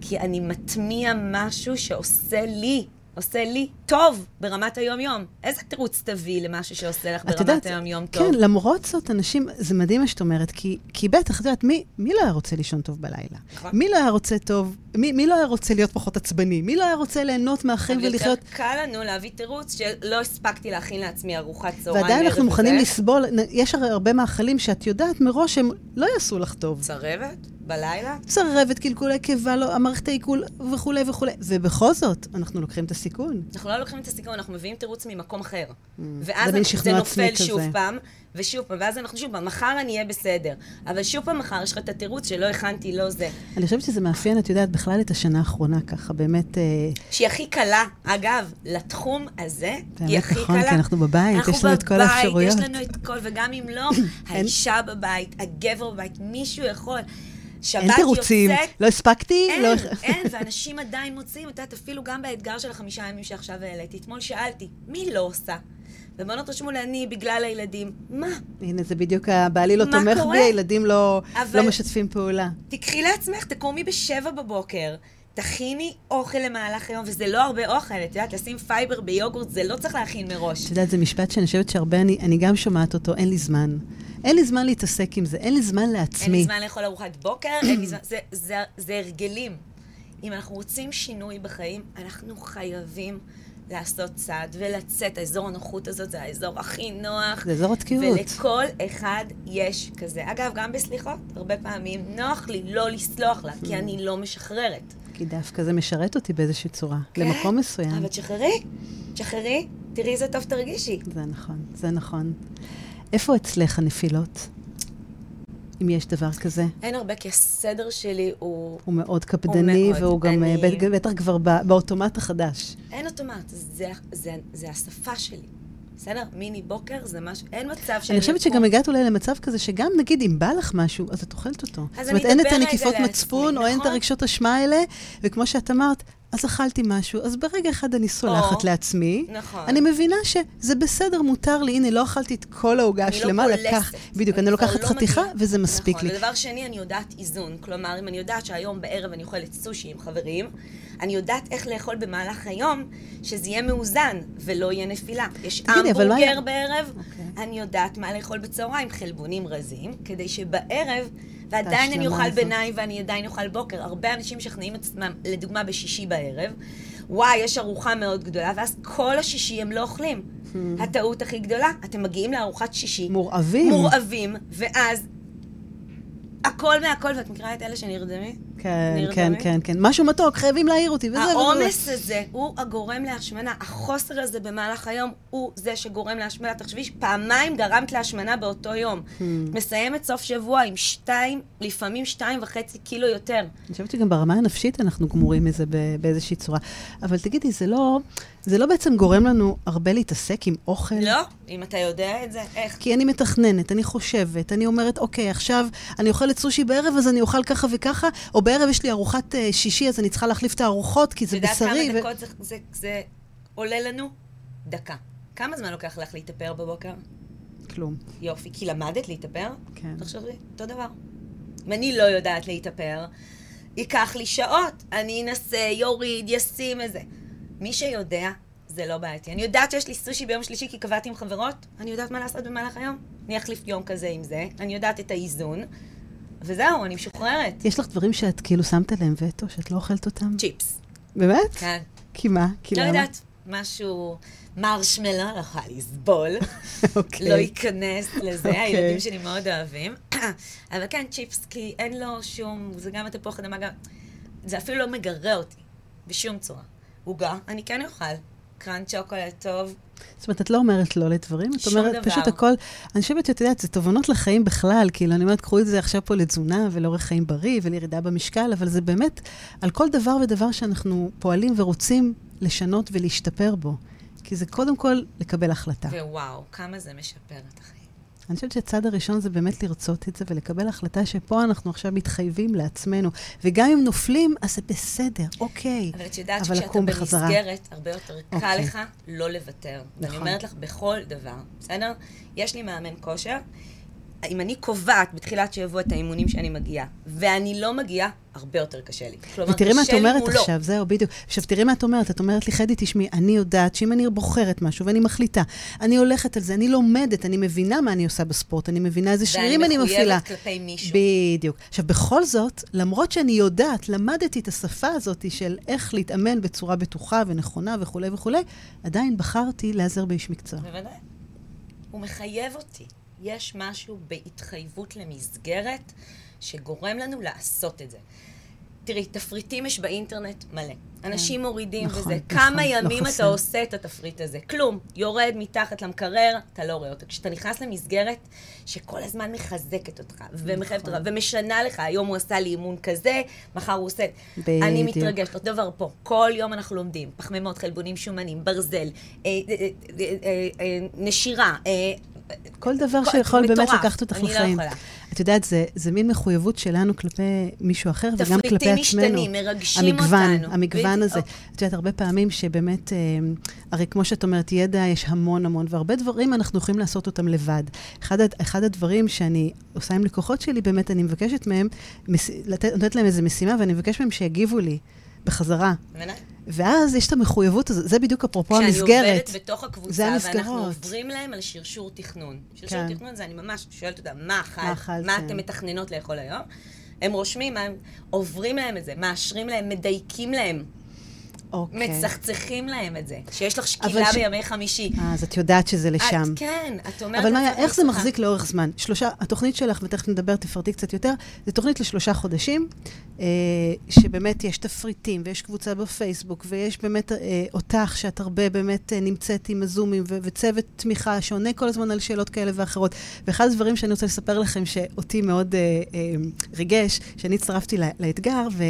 כי אני מטמיע משהו שעושה לי עושה לי טוב ברמת היום-יום. איזה תירוץ תביא למשהו שעושה לך ברמת יודעת, היום-יום טוב? כן, למרות זאת, אנשים, זה מדהים מה שאת אומרת, כי, כי בטח, את יודעת, מי, מי לא היה רוצה לישון טוב בלילה? נכון. מי לא היה רוצה טוב, מי, מי לא היה רוצה להיות פחות עצבני? מי לא היה רוצה ליהנות מהחיים ולחיות... יותר קל לנו להביא תירוץ שלא הספקתי להכין לעצמי ארוחת צהריים. ועדיין אנחנו מוכנים לסבול, יש הרי הרבה מאכלים שאת יודעת מראש שהם לא יעשו לך טוב. צרבת? בלילה? צרבת, קלקולי קיבה, לא, המערכת העיכול וכולי וכולי. ובכל זאת, אנחנו לוקחים את הסיכון. אנחנו לא לוקחים את הסיכון, אנחנו מביאים תירוץ ממקום אחר. Mm. ואז זה, זה נופל שוב כזה. פעם, ושוב פעם, ואז אנחנו שוב פעם, מחר אני אהיה בסדר. אבל שוב פעם מחר יש לך את התירוץ שלא הכנתי, לא זה. אני חושבת שזה מאפיין, את יודעת, בכלל את השנה האחרונה ככה, באמת... אה, שהיא הכי קלה. אגב, לתחום הזה, היא הכי נכון, קלה. כי אנחנו בבית, אנחנו יש לנו בבית, את כל האפשרויות. יש לנו את כל, וגם אם לא, האישה בבית, הגבר בבית, מישהו יכול. שבת אין תירוצים, יוצאת... לא הספקתי? אין, לא... אין, ואנשים עדיין מוצאים, את יודעת, אפילו גם באתגר של החמישה ימים שעכשיו העליתי, אתמול שאלתי, מי לא עושה? ובנות רשמו לי, אני בגלל הילדים. מה? הנה, זה בדיוק, הבעלי לא תומך בי, הילדים לא, לא משתפים פעולה. תקחי לעצמך, תקומי בשבע בבוקר, תכיני אוכל למהלך היום, וזה לא הרבה אוכל, את יודעת, לשים fiber ביוגורט, זה לא צריך להכין מראש. את יודעת, זה משפט שאני חושבת שהרבה, אני, אני גם שומעת אותו, אין לי זמן. אין לי זמן להתעסק עם זה, אין לי זמן לעצמי. אין לי זמן לאכול ארוחת בוקר, אין לי זמן, זה, זה, זה הרגלים. אם אנחנו רוצים שינוי בחיים, אנחנו חייבים לעשות צעד ולצאת. האזור הנוחות הזאת זה האזור הכי נוח. זה אזור התקיעות. ולכל אחד יש כזה. אגב, גם בסליחות, הרבה פעמים נוח לי לא לסלוח לה, כי אני לא משחררת. כי דווקא זה משרת אותי באיזושהי צורה, כן, למקום מסוים. אבל תשחררי, תשחררי, תראי איזה טוב תרגישי. זה נכון, זה נכון. איפה אצלך הנפילות? אם יש דבר כזה. אין הרבה, כי הסדר שלי הוא... הוא מאוד קפדני, הוא מאוד והוא גם אני... בטח כבר באוטומט החדש. אין אוטומט, זה, זה, זה השפה שלי. בסדר? מיני בוקר זה משהו, אין מצב שאני... אני חושבת שגם הגעת אולי למצב כזה, שגם נגיד אם בא לך משהו, אז את אוכלת אותו. אז אני אדבר רגע לעצמי, נכון? זאת אומרת, אין את הנקיפות מצפון, או אין את הרגשות אשמה האלה, וכמו שאת אמרת, אז אכלתי משהו, אז ברגע אחד אני סולחת או, לעצמי. נכון. אני מבינה שזה בסדר, מותר לי, הנה, לא אכלתי את כל העוגה השלמה, לא לקח... בדיוק, אני לוקחת לא חתיכה, מתאים. וזה מספיק נכון. לי. ודבר שני, אני יודעת איזון. כלומר, אם אני יודעת שהיום בערב אני אוכלת סושי עם חברים, אני יודעת איך לאכול במהלך היום, שזה יהיה מאוזן ולא יהיה נפילה. יש המבורגר בערב, okay. אוקיי. אני יודעת מה לאכול בצהריים, חלבונים רזים, כדי שבערב... ועדיין אני אוכל ביניים ואני עדיין אוכל בוקר. הרבה אנשים משכנעים עצמם, לדוגמה בשישי בערב, וואי, יש ארוחה מאוד גדולה, ואז כל השישי הם לא אוכלים. Hmm. הטעות הכי גדולה, אתם מגיעים לארוחת שישי. מורעבים. מורעבים, ואז הכל מהכל, ואת מכירה את אלה שנרדמים? כן? כן, כן, כן. משהו מתוק, חייבים להעיר אותי, וזה... העומס הזה הוא הגורם להשמנה. החוסר הזה במהלך היום הוא זה שגורם להשמנה. תחשבי שפעמיים גרמת להשמנה באותו יום. Hmm. מסיימת סוף שבוע עם שתיים, לפעמים שתיים וחצי קילו יותר. אני חושבת שגם ברמה הנפשית אנחנו גמורים מזה באיזושהי צורה. אבל תגידי, זה לא, זה לא בעצם גורם לנו הרבה להתעסק עם אוכל? לא? אם אתה יודע את זה, איך? כי אני מתכננת, אני חושבת, אני אומרת, אוקיי, עכשיו אני אוכלת סושי בערב, אז אני אוכל ככה וככה, או בערב יש לי ארוחת uh, שישי, אז אני צריכה להחליף את הארוחות, כי זה את יודעת בשרי. כמה דקות זה, זה, זה עולה לנו? דקה. כמה זמן לוקח לך להתאפר בבוקר? כלום. יופי, כי למדת להתאפר? כן. תחשבי, אותו דבר. אם אני לא יודעת להתאפר, ייקח לי שעות. אני אנסה, יוריד, ישים איזה. מי שיודע, זה לא בעייתי. אני יודעת שיש לי סושי ביום שלישי כי קבעתי עם חברות, אני יודעת מה לעשות במהלך היום. אני אחליף יום כזה עם זה, אני יודעת את האיזון, וזהו, אני משוחררת. יש לך דברים שאת כאילו שמת עליהם וטו, שאת לא אוכלת אותם? צ'יפס. באמת? כן. כי מה? כי לא למה? יודעת, משהו... מרשמלו, לא יכולה לסבול. אוקיי. לא ייכנס לזה, אוקיי. הילדים שלי מאוד אוהבים. אבל כן, צ'יפס, כי אין לו שום, זה גם התפוח אדמה, גם... זה אפילו לא מגרה אותי, בשום צורה. עוגה, אני כן אוכל. קראנט שוקולד טוב, זאת אומרת, את לא אומרת לא לדברים, את אומרת דבר. פשוט הכל, אני חושבת שאת יודעת, זה תובנות לחיים בכלל, כאילו, אני אומרת, קחו את זה עכשיו פה לתזונה ולאורך חיים בריא ולירידה במשקל, אבל זה באמת על כל דבר ודבר שאנחנו פועלים ורוצים לשנות ולהשתפר בו. כי זה קודם כל לקבל החלטה. ווואו, כמה זה משפר את החיים. אני חושבת שהצעד הראשון זה באמת לרצות את זה ולקבל החלטה שפה אנחנו עכשיו מתחייבים לעצמנו. וגם אם נופלים, אז זה בסדר, אוקיי. אבל את יודעת אבל שכשאתה. במסגרת, הרבה יותר קל אוקיי. לך לא לוותר. ואני נכון. אומרת לך בכל דבר, בסדר? יש לי מאמן כושר, אם אני קובעת בתחילת שבוע את האימונים שאני מגיעה, ואני לא מגיעה, הרבה יותר קשה לי. כלומר, ותראי מה את אומרת. עכשיו, זהו, בדיוק. עכשיו, תראי מה את אומרת. את אומרת לי, חדי, תשמעי, אני יודעת שאם אני בוחרת משהו ואני מחליטה, אני הולכת על זה, אני לומדת, אני מבינה מה אני עושה בספורט, אני מבינה איזה שרירים אני מפעילה. ואני מחויבת כלפי מישהו. בדיוק. עכשיו, בכל זאת, למרות שאני יודעת, למדתי את השפה הזאת של איך להתאמן בצורה בטוחה ונכונה וכולי וכולי, עדיין בחרתי להיעזר באיש מקצוע. בוודאי. הוא מחייב אותי. יש משהו בהתחייבות למסגרת שגורם לנו לעשות את זה. תראי, תפריטים יש באינטרנט מלא. אנשים מורידים נכון, וזה. נכון, כמה לא ימים חסר. אתה עושה את התפריט הזה? כלום. יורד מתחת למקרר, אתה לא רואה אותו. כשאתה נכנס למסגרת שכל הזמן מחזקת אותך, ומחייבת אותך, ומשנה לך, היום הוא עשה לי אימון כזה, מחר הוא עושה... אני בדיוק. מתרגשת, אותו דבר פה. כל יום אנחנו לומדים. פחמימות, חלבונים, שומנים, ברזל, אה, אה, אה, אה, אה, נשירה, אה, כל דבר כל- שיכול באמת מטורף. לקחת אותך אני לא לחיים. יכולה. את יודעת, זה, זה מין מחויבות שלנו כלפי מישהו אחר, וגם כלפי תפריטים עצמנו. משתנים, מרגשים המגוון, אותנו. המגוון הזה. בדיוק. את יודעת, הרבה פעמים שבאמת, אה, הרי כמו שאת אומרת, ידע יש המון המון, והרבה דברים אנחנו יכולים לעשות אותם לבד. אחד, אחד הדברים שאני עושה עם לקוחות שלי, באמת, אני מבקשת מהם, מס, לתת, נותנת להם איזו משימה, ואני מבקשת מהם שיגיבו לי בחזרה. בוודאי. ואז יש את המחויבות הזאת, זה בדיוק אפרופו כשאני המסגרת. עובדת בתוך הקבוצה, ואנחנו. עוברים להם על שרשור תכנון. שרשור כן. תכנון זה אני ממש שואלת אותם, מה אכלת? מה אכלת, מה כן. אתם מתכננות לאכול היום? הם רושמים, הם עוברים להם את זה, מאשרים להם, מדייקים להם, אוקיי. מצחצחים להם את זה. שיש לך שקילה ש- בימי חמישי. אז את יודעת שזה לשם. את, כן, את אומרת... אבל מאיה, איך זה "סליחה, מחזיק לאורך זמן? שלושה, התוכנית שלך, ותכף נדבר, תפרטי קצת יותר, זו תוכנית לשלושה חודשים, אה, שבאמת יש תפריטים, ויש קבוצה בפייסבוק, ויש באמת אה, אותך, שאת הרבה באמת אה, נמצאת עם הזומים, ו- וצוות תמיכה שעונה כל הזמן על שאלות כאלה ואחרות. ואחד הדברים שאני רוצה לספר לכם, שאותי מאוד אה, אה, ריגש, שאני הצטרפתי לה- לאתגר, ו...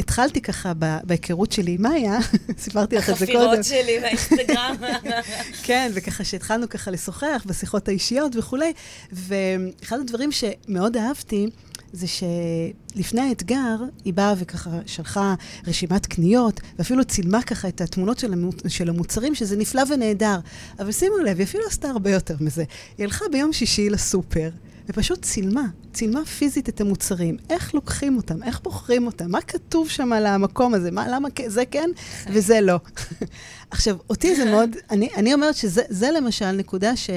התחלתי ככה בהיכרות שלי עם מאיה, סיפרתי לך את זה קודם. החפירות שלי באינסטגרם. כן, וככה שהתחלנו ככה לשוחח בשיחות האישיות וכולי, ואחד הדברים שמאוד אהבתי, זה שלפני האתגר, היא באה וככה שלחה רשימת קניות, ואפילו צילמה ככה את התמונות של, המו, של המוצרים, שזה נפלא ונהדר. אבל שימו לב, היא אפילו עשתה הרבה יותר מזה. היא הלכה ביום שישי לסופר, ופשוט צילמה, צילמה פיזית את המוצרים. איך לוקחים אותם, איך בוחרים אותם, מה כתוב שם על המקום הזה, מה, למה זה כן וזה לא. עכשיו, אותי זה מאוד, אני, אני אומרת שזה זה למשל נקודה ש...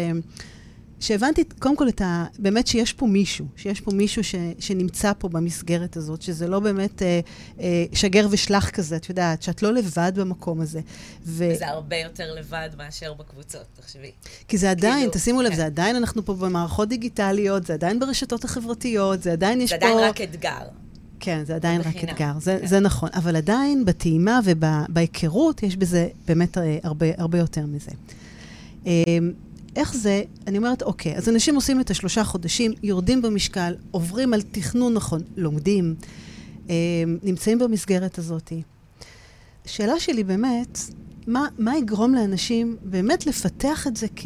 שהבנתי קודם כל את ה... באמת שיש פה מישהו, שיש פה מישהו ש, שנמצא פה במסגרת הזאת, שזה לא באמת אה, אה, שגר ושלח כזה, את יודעת, שאת לא לבד במקום הזה. ו... וזה הרבה יותר לבד מאשר בקבוצות, תחשבי. כי זה עדיין, כאילו, תשימו לב, כן. זה עדיין, אנחנו פה במערכות דיגיטליות, זה עדיין ברשתות החברתיות, זה עדיין יש זה פה... זה עדיין רק אתגר. כן, זה עדיין רק אתגר, זה, כן. זה נכון. אבל עדיין, בטעימה ובהיכרות, יש בזה באמת אה, הרבה, הרבה יותר מזה. איך זה, אני אומרת, אוקיי, אז אנשים עושים את השלושה חודשים, יורדים במשקל, עוברים על תכנון נכון, לומדים, אה, נמצאים במסגרת הזאת. השאלה שלי באמת, מה, מה יגרום לאנשים באמת לפתח את זה כ,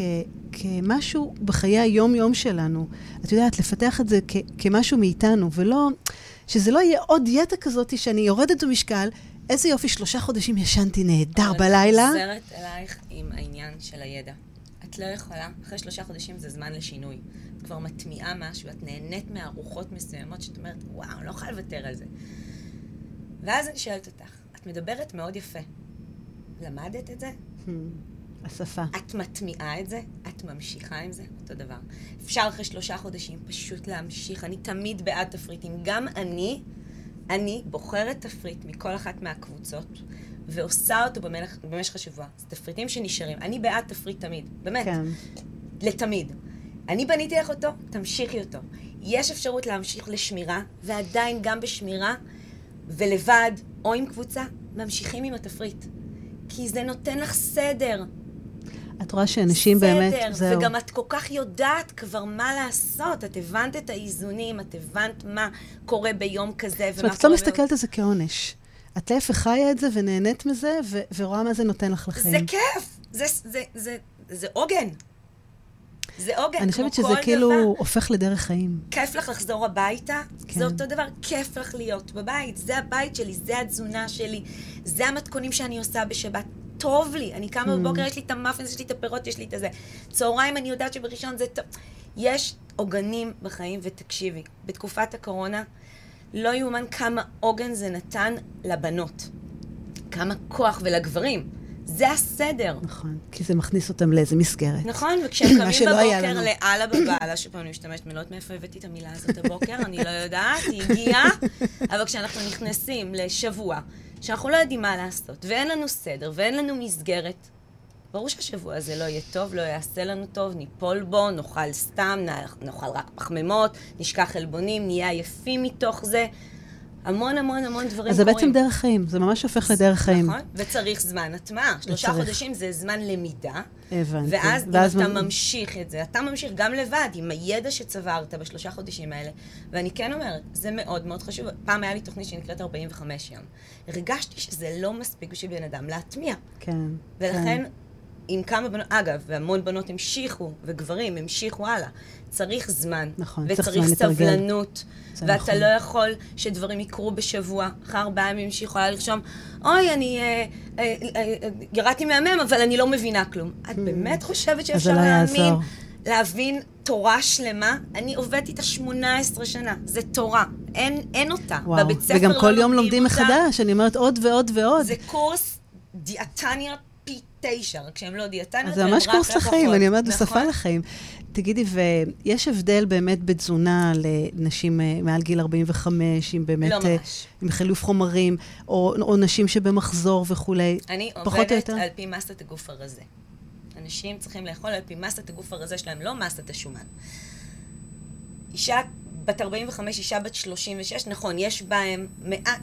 כמשהו בחיי היום-יום שלנו? את יודעת, לפתח את זה כ, כמשהו מאיתנו, ולא, שזה לא יהיה עוד דיאטה כזאת שאני יורדת במשקל, איזה יופי, שלושה חודשים ישנתי נהדר בלילה. אני חוזרת אלייך עם העניין של הידע. את לא יכולה, אחרי שלושה חודשים זה זמן לשינוי. את כבר מטמיעה משהו, את נהנית מארוחות מסוימות שאת אומרת, וואו, לא יכולה לוותר על זה. ואז אני שואלת אותך, את מדברת מאוד יפה. למדת את זה? Hmm, השפה. את מטמיעה את זה? את ממשיכה עם זה? אותו דבר. אפשר אחרי שלושה חודשים פשוט להמשיך. אני תמיד בעד תפריטים. גם אני, אני בוחרת תפריט מכל אחת מהקבוצות. ועושה אותו במלך, במשך השבוע. זה תפריטים שנשארים. אני בעד תפריט תמיד, באמת. כן. לתמיד. אני בניתי לך אותו, תמשיכי אותו. יש אפשרות להמשיך לשמירה, ועדיין גם בשמירה, ולבד, או עם קבוצה, ממשיכים עם התפריט. כי זה נותן לך סדר. את רואה שאנשים סדר, באמת, זהו. וגם את כל כך יודעת כבר מה לעשות. את הבנת את האיזונים, את הבנת מה קורה ביום כזה ומה קורה... זאת אומרת, את לא מסתכלת על זה כעונש. את להפך חיה את זה ונהנית מזה, ו- ורואה מה זה נותן לך לחיים. זה כיף! זה, זה, זה, זה עוגן. זה עוגן, אני חושבת שזה כאילו דבר. הופך לדרך חיים. כיף לך לחזור הביתה, כן. זה אותו דבר, כיף לך להיות בבית. זה הבית שלי, זה התזונה שלי, זה המתכונים שאני עושה בשבת. טוב לי, אני קמה mm. בבוקר, יש לי את המאפן, יש לי את הפירות, יש לי את הזה. צהריים אני יודעת שבראשון זה טוב. יש עוגנים בחיים, ותקשיבי, בתקופת הקורונה, לא יאומן כמה עוגן זה נתן לבנות. כמה כוח, ולגברים. זה הסדר. נכון, כי זה מכניס אותם לאיזה מסגרת. נכון, וכשהם קמים בבוקר לאללה בבעלה, שפה אני משתמשת, אני לא יודעת מאיפה הבאתי את המילה הזאת הבוקר, אני לא יודעת, היא הגיעה, אבל כשאנחנו נכנסים לשבוע, שאנחנו לא יודעים מה לעשות, ואין לנו סדר, ואין לנו מסגרת, ברור שהשבוע הזה לא יהיה טוב, לא יעשה לנו טוב, ניפול בו, נאכל סתם, נאכל רק פחמימות, נשכח עלבונים, נהיה עייפים מתוך זה. המון המון המון דברים קורים. אז זה בעצם דרך חיים, זה ממש הופך לדרך חיים. נכון, וצריך זמן הטמעה. שלושה חודשים זה זמן למידה. הבנתי. ואז, ואז אם אתה ממשיך את זה, אתה ממשיך גם לבד, עם הידע שצברת בשלושה חודשים האלה. ואני כן אומרת, זה מאוד מאוד חשוב. פעם היה לי תוכנית שנקראת 45 יום. הרגשתי שזה לא מספיק בשביל בן אדם להטמיע. כן. ולכן... כן. עם כמה בנות, אגב, והמון בנות המשיכו, וגברים המשיכו הלאה. צריך זמן. נכון, צריך זמן. וצריך סבלנות. ואתה נכון. לא יכול שדברים יקרו בשבוע. אחרי ארבעה ימים שיכולה לרשום, אוי, אני אה, אה, אה, ירדתי מהמם, אבל אני לא מבינה כלום. את hmm. באמת חושבת שאפשר לא להאמין, להבין תורה שלמה? אני עובדת איתה 18 שנה. זה תורה. אין, אין אותה. וואו. בבית ספר וגם לא כל יום לומדים מחדש. אני אומרת עוד ועוד ועוד. זה קורס דיאטניות תשע, רק שהן לא דיאטניות, זה ממש קורס לחיים, אני אומרת, בשפה נכון. לחיים. תגידי, ויש הבדל באמת בתזונה לנשים אה, מעל גיל 45, עם באמת... לא ממש. עם חילוף חומרים, או, או נשים שבמחזור וכולי. אני עובדת על פי מסת הגוף הרזה. אנשים צריכים לאכול על פי מסת הגוף הרזה שלהם, לא מסת השומן. אישה בת 45, אישה בת 36, נכון, יש בהם,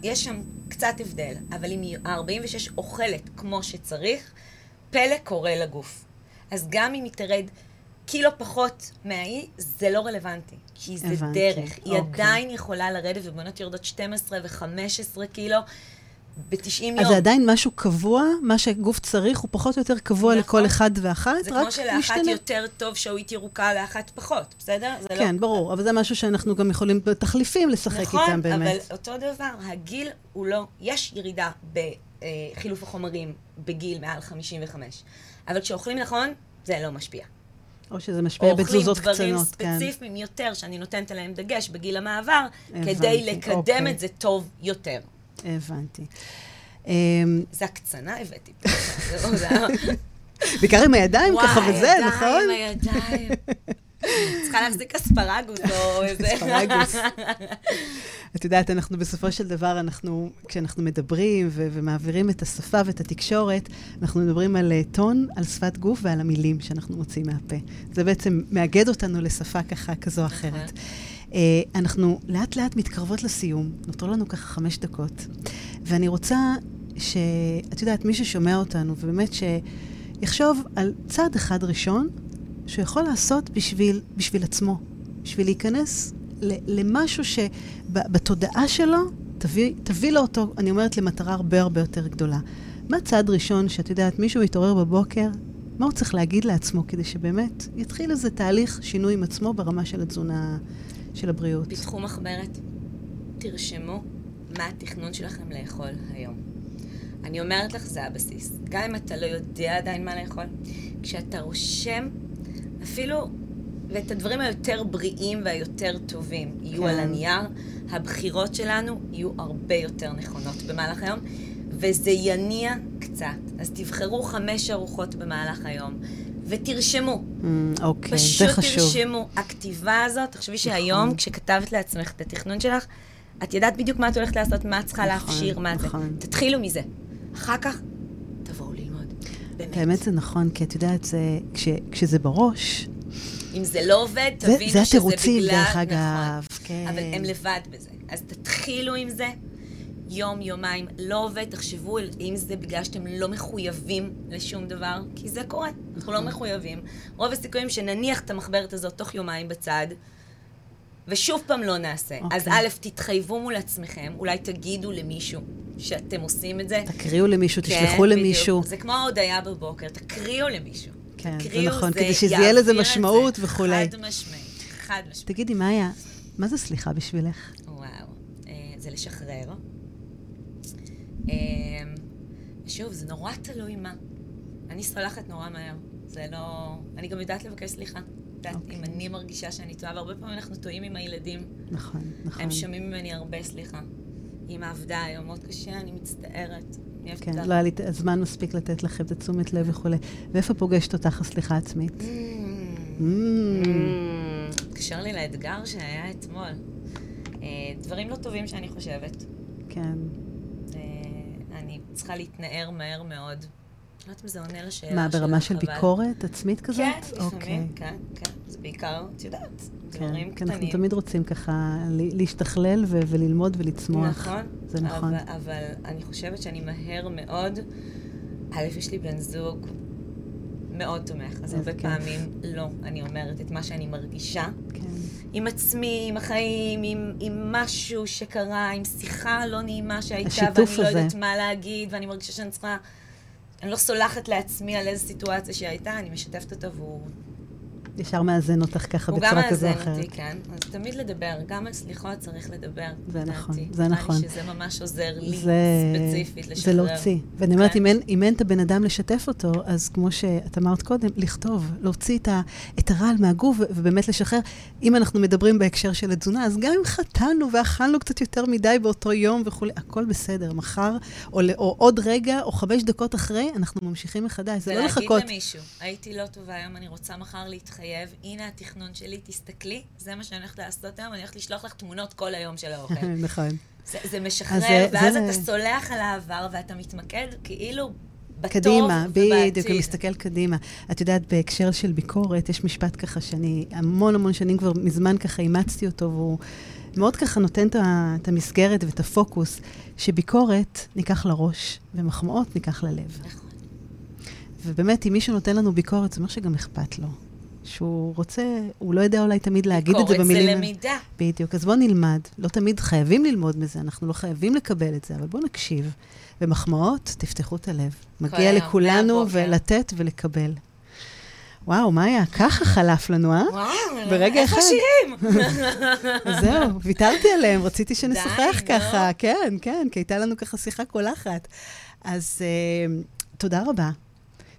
יש שם קצת הבדל, אבל אם ה-46 אוכלת כמו שצריך, פלא קורה לגוף. אז גם אם היא תרד קילו פחות מהאי, זה לא רלוונטי. כי זה הבנתי. דרך. היא אוקיי. עדיין יכולה לרדת, ובנות יורדות 12 ו-15 קילו. ב-90 יום. אז זה עדיין משהו קבוע, מה שהגוף צריך הוא פחות או יותר קבוע נכון. לכל אחד ואחת, זה כמו שלאחת משתנה. יותר טוב שהואית ירוקה, לאחת פחות, בסדר? זה לא- כן, לא... ברור, אבל זה משהו שאנחנו גם יכולים בתחליפים לשחק נכון, איתם באמת. נכון, אבל אותו דבר, הגיל הוא לא... יש ירידה בחילוף החומרים בגיל מעל 55, אבל כשאוכלים נכון, זה לא משפיע. או שזה משפיע בתזוזות קצנות, כן. אוכלים דברים ספציפיים יותר, שאני נותנת עליהם דגש בגיל המעבר, הבנתי, כדי לקדם אוקיי. את זה טוב יותר. הבנתי. אמ, זה הקצנה הבאתי. בעיקר עם הידיים ככה וזה, נכון? וואי, הידיים, הידיים. להחזיק אספרגוס או איזה... אספרגוס. את יודעת, אנחנו בסופו של דבר, אנחנו, כשאנחנו מדברים ו- ומעבירים את השפה ואת התקשורת, אנחנו מדברים על uh, טון, על שפת גוף ועל המילים שאנחנו מוציאים מהפה. זה בעצם מאגד אותנו לשפה ככה, כזו או אחרת. Uh, אנחנו לאט לאט מתקרבות לסיום, נותרו לנו ככה חמש דקות, ואני רוצה שאת יודעת, מי ששומע אותנו, ובאמת שיחשוב על צעד אחד ראשון שהוא יכול לעשות בשביל, בשביל עצמו, בשביל להיכנס למשהו שבתודעה שלו תביא, תביא לו אותו, אני אומרת, למטרה הרבה הרבה יותר גדולה. מה הצעד ראשון שאת יודעת, מישהו מתעורר בבוקר, מה הוא צריך להגיד לעצמו כדי שבאמת יתחיל איזה תהליך שינוי עם עצמו ברמה של התזונה, של הבריאות? פיתחו מחברת, תרשמו מה התכנון שלכם לאכול היום. אני אומרת לך, זה הבסיס. גם אם אתה לא יודע עדיין מה לאכול, כשאתה רושם, אפילו, ואת הדברים היותר בריאים והיותר טובים יהיו כן. על הנייר, הבחירות שלנו יהיו הרבה יותר נכונות במהלך היום, וזה יניע קצת. אז תבחרו חמש ארוחות במהלך היום. ותרשמו. Mm, אוקיי, זה חשוב. פשוט תרשמו. הכתיבה הזאת, תחשבי שהיום, נכון. כשכתבת לעצמך את התכנון שלך, את יודעת בדיוק מה את הולכת לעשות, מה את צריכה נכון, להכשיר, מה נכון. זה. תתחילו מזה. אחר כך. באמת. האמת זה נכון, כי את יודעת, זה, כש, כשזה בראש... אם זה לא עובד, תבינו שזה בגלל... זה התירוצים, דרך אגב, נכון, כן. אבל הם לבד בזה. אז תתחילו עם זה. יום, יומיים, לא עובד, תחשבו אם זה בגלל שאתם לא מחויבים לשום דבר, כי זה קורה, אנחנו לא נכון. מחויבים. רוב הסיכויים שנניח את המחברת הזאת תוך יומיים בצד, ושוב פעם לא נעשה. Okay. אז אוקיי. א', תתחייבו מול עצמכם, אולי תגידו למישהו שאתם עושים את זה. תקריאו למישהו, כן, תשלחו בדיוק. למישהו. זה כמו ההודיה בבוקר, תקריאו למישהו. כן, תקריאו, זה נכון, זה כדי שזה יהיה לזה משמעות וכולי. חד משמעי, חד משמעי. תגידי, מאיה, מה זה סליחה בשבילך? וואו, אה, זה לשחרר. אה, שוב, זה נורא תלוי מה. אני סולחת נורא מהר. זה לא... אני גם יודעת לבקש סליחה. יודעת, okay. אם אוקיי. אני מרגישה שאני טועה, והרבה פעמים אנחנו טועים עם הילדים. נכון, נכון. הם שומעים ממני הרבה סליחה. אמא עבדה היום מאוד קשה, אני מצטערת. כן, לא היה לי זמן מספיק לתת לכם את התשומת לב וכולי. ואיפה פוגשת אותך הסליחה עצמית? התקשר mm. mm. לי לאתגר שהיה אתמול. אה, דברים לא טובים שאני חושבת. כן. אה, אני צריכה להתנער מהר מאוד. לא יודעת אם זה עונה לשאלה מה, ברמה של ביקורת עצמית כזאת? כן, לפעמים, אוקיי. כן, כן. זה בעיקר, את יודעת, כן, דברים קטנים. כן, אנחנו תמיד רוצים ככה להשתכלל וללמוד ולצמוח. נכון. זה נכון. אבל, אני חושבת שאני מהר מאוד, א', יש לי בן זוג מאוד תומך, אז הרבה פעמים לא, אני אומרת את מה שאני מרגישה. כן. עם עצמי, עם החיים, עם, עם משהו שקרה, עם שיחה לא נעימה שהייתה, ואני הזה. לא יודעת מה להגיד, ואני מרגישה שאני צריכה... אני לא סולחת לעצמי על איזו סיטואציה שהייתה, אני משתפת אותו והוא... ישר מאזן אותך ככה בצורה כזו או אחרת. הוא גם מאזן אותי, כן. אז תמיד לדבר, גם על סליחות צריך לדבר. זה נכון, זה נכון. שזה ממש עוזר לי ספציפית לשחרר. זה להוציא. ואני אומרת, כן. אם אין את הבן אדם לשתף אותו, אז כמו שאת אמרת קודם, לכתוב, להוציא את הרעל מהגוף ובאמת לשחרר. אם אנחנו מדברים בהקשר של התזונה, אז גם אם חטאנו ואכלנו קצת יותר מדי באותו יום וכולי, הכל בסדר. מחר, או, או עוד רגע, או חמש דקות אחרי, אנחנו ממשיכים מחדש. זה לא לחכות. ולהגיד למישהו, הייתי לא טובה היום, אני רוצה מחר להתחייב. להתחייב, הנה התכנון שלי, תסתכלי, זה מה שאני הולכת לעשות היום, אני הולכת לשלוח לך תמונות כל היום של האוכל. נכון. זה, זה משחרר, זה, ואז זה... אתה סולח על העבר ואתה מתמקד כאילו קדימה, בדיוק, ומסתכל קדימה. את יודעת, בהקשר של ביקורת, יש משפט ככה שאני המון המון שנים כבר מזמן ככה אימצתי אותו, והוא מאוד ככה נותן את המסגרת ואת הפוקוס, שביקורת ניקח לראש, ומחמאות ניקח ללב. נכון. ובאמת, אם מישהו נותן לנו ביקורת, זה אומר שגם אכפת לו. שהוא רוצה, הוא לא יודע אולי תמיד להגיד את זה במילים... ביקורת זה למידה. בדיוק, אז בואו נלמד. לא תמיד חייבים ללמוד מזה, אנחנו לא חייבים לקבל את זה, אבל בואו נקשיב. ומחמאות, תפתחו את הלב. מגיע לכולנו ולתת ולקבל. וואו, מאיה, ככה חלף לנו, אה? וואו, ברגע אחד. איפה השירים? זהו, ויתרתי עליהם, רציתי שנשוחח ככה. כן, כן, כי הייתה לנו ככה שיחה קולחת. אז uh, תודה רבה.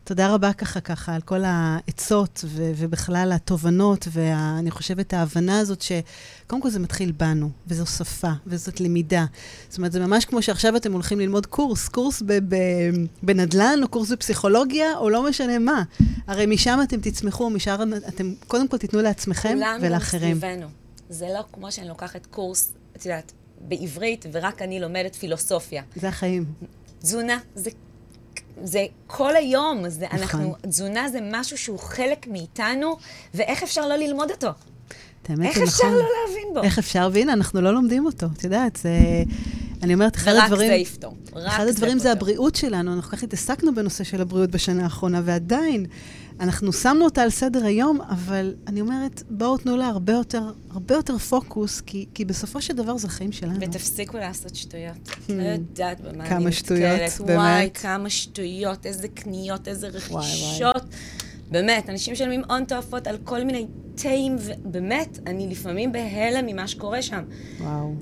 תודה רבה ככה, ככה, על כל העצות ו- ובכלל התובנות, ואני חושבת ההבנה הזאת שקודם כל זה מתחיל בנו, וזו שפה, וזאת למידה. זאת אומרת, זה ממש כמו שעכשיו אתם הולכים ללמוד קורס, קורס ב- ב- בנדל"ן, או קורס בפסיכולוגיה, או לא משנה מה. הרי משם אתם תצמחו, משם אתם קודם כל תיתנו לעצמכם ולאחרים. כולם גם סביבנו. זה לא כמו שאני לוקחת קורס, את יודעת, בעברית, ורק אני לומדת פילוסופיה. זה החיים. תזונה זה זה כל היום, זה, נכון. אנחנו, תזונה זה משהו שהוא חלק מאיתנו, ואיך אפשר לא ללמוד אותו? האמת, איך אפשר נכון. לא להבין בו? איך אפשר, והנה, אנחנו לא לומדים אותו. את יודעת, זה... אני אומרת, אחד הדברים... ורק זה יפתור. אחד הדברים זה הבריאות שלנו. אנחנו כל כך התעסקנו בנושא של הבריאות בשנה האחרונה, ועדיין, אנחנו שמנו אותה על סדר היום, אבל אני אומרת, בואו תנו לה הרבה יותר, הרבה יותר פוקוס, כי, כי בסופו של דבר זה החיים שלנו. ותפסיקו לעשות שטויות. לא יודעת במה אני נתקלת. כמה שטויות, באמת. וואי, כמה שטויות, איזה קניות, איזה רכישות. באמת, אנשים משלמים הון תועפות על כל מיני תאים, ובאמת, אני לפעמים בהלם ממה שקורה שם. וואו.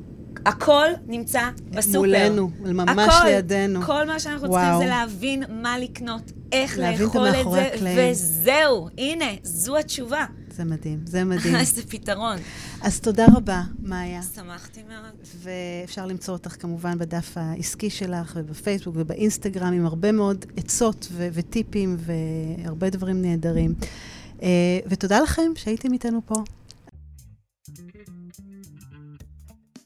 הכל נמצא בסופר. מולנו, ממש הכל, לידינו. כל מה שאנחנו וואו. צריכים זה להבין מה לקנות, איך את לאכול את המאחורי זה, הקלעים. וזהו, הנה, זו התשובה. זה מדהים, זה מדהים. איזה פתרון. אז תודה רבה, מאיה. שמחתי מאוד. ואפשר למצוא אותך כמובן בדף העסקי שלך, ובפייסבוק ובאינסטגרם, עם הרבה מאוד עצות ו- וטיפים והרבה דברים נהדרים. אה, ותודה לכם שהייתם איתנו פה.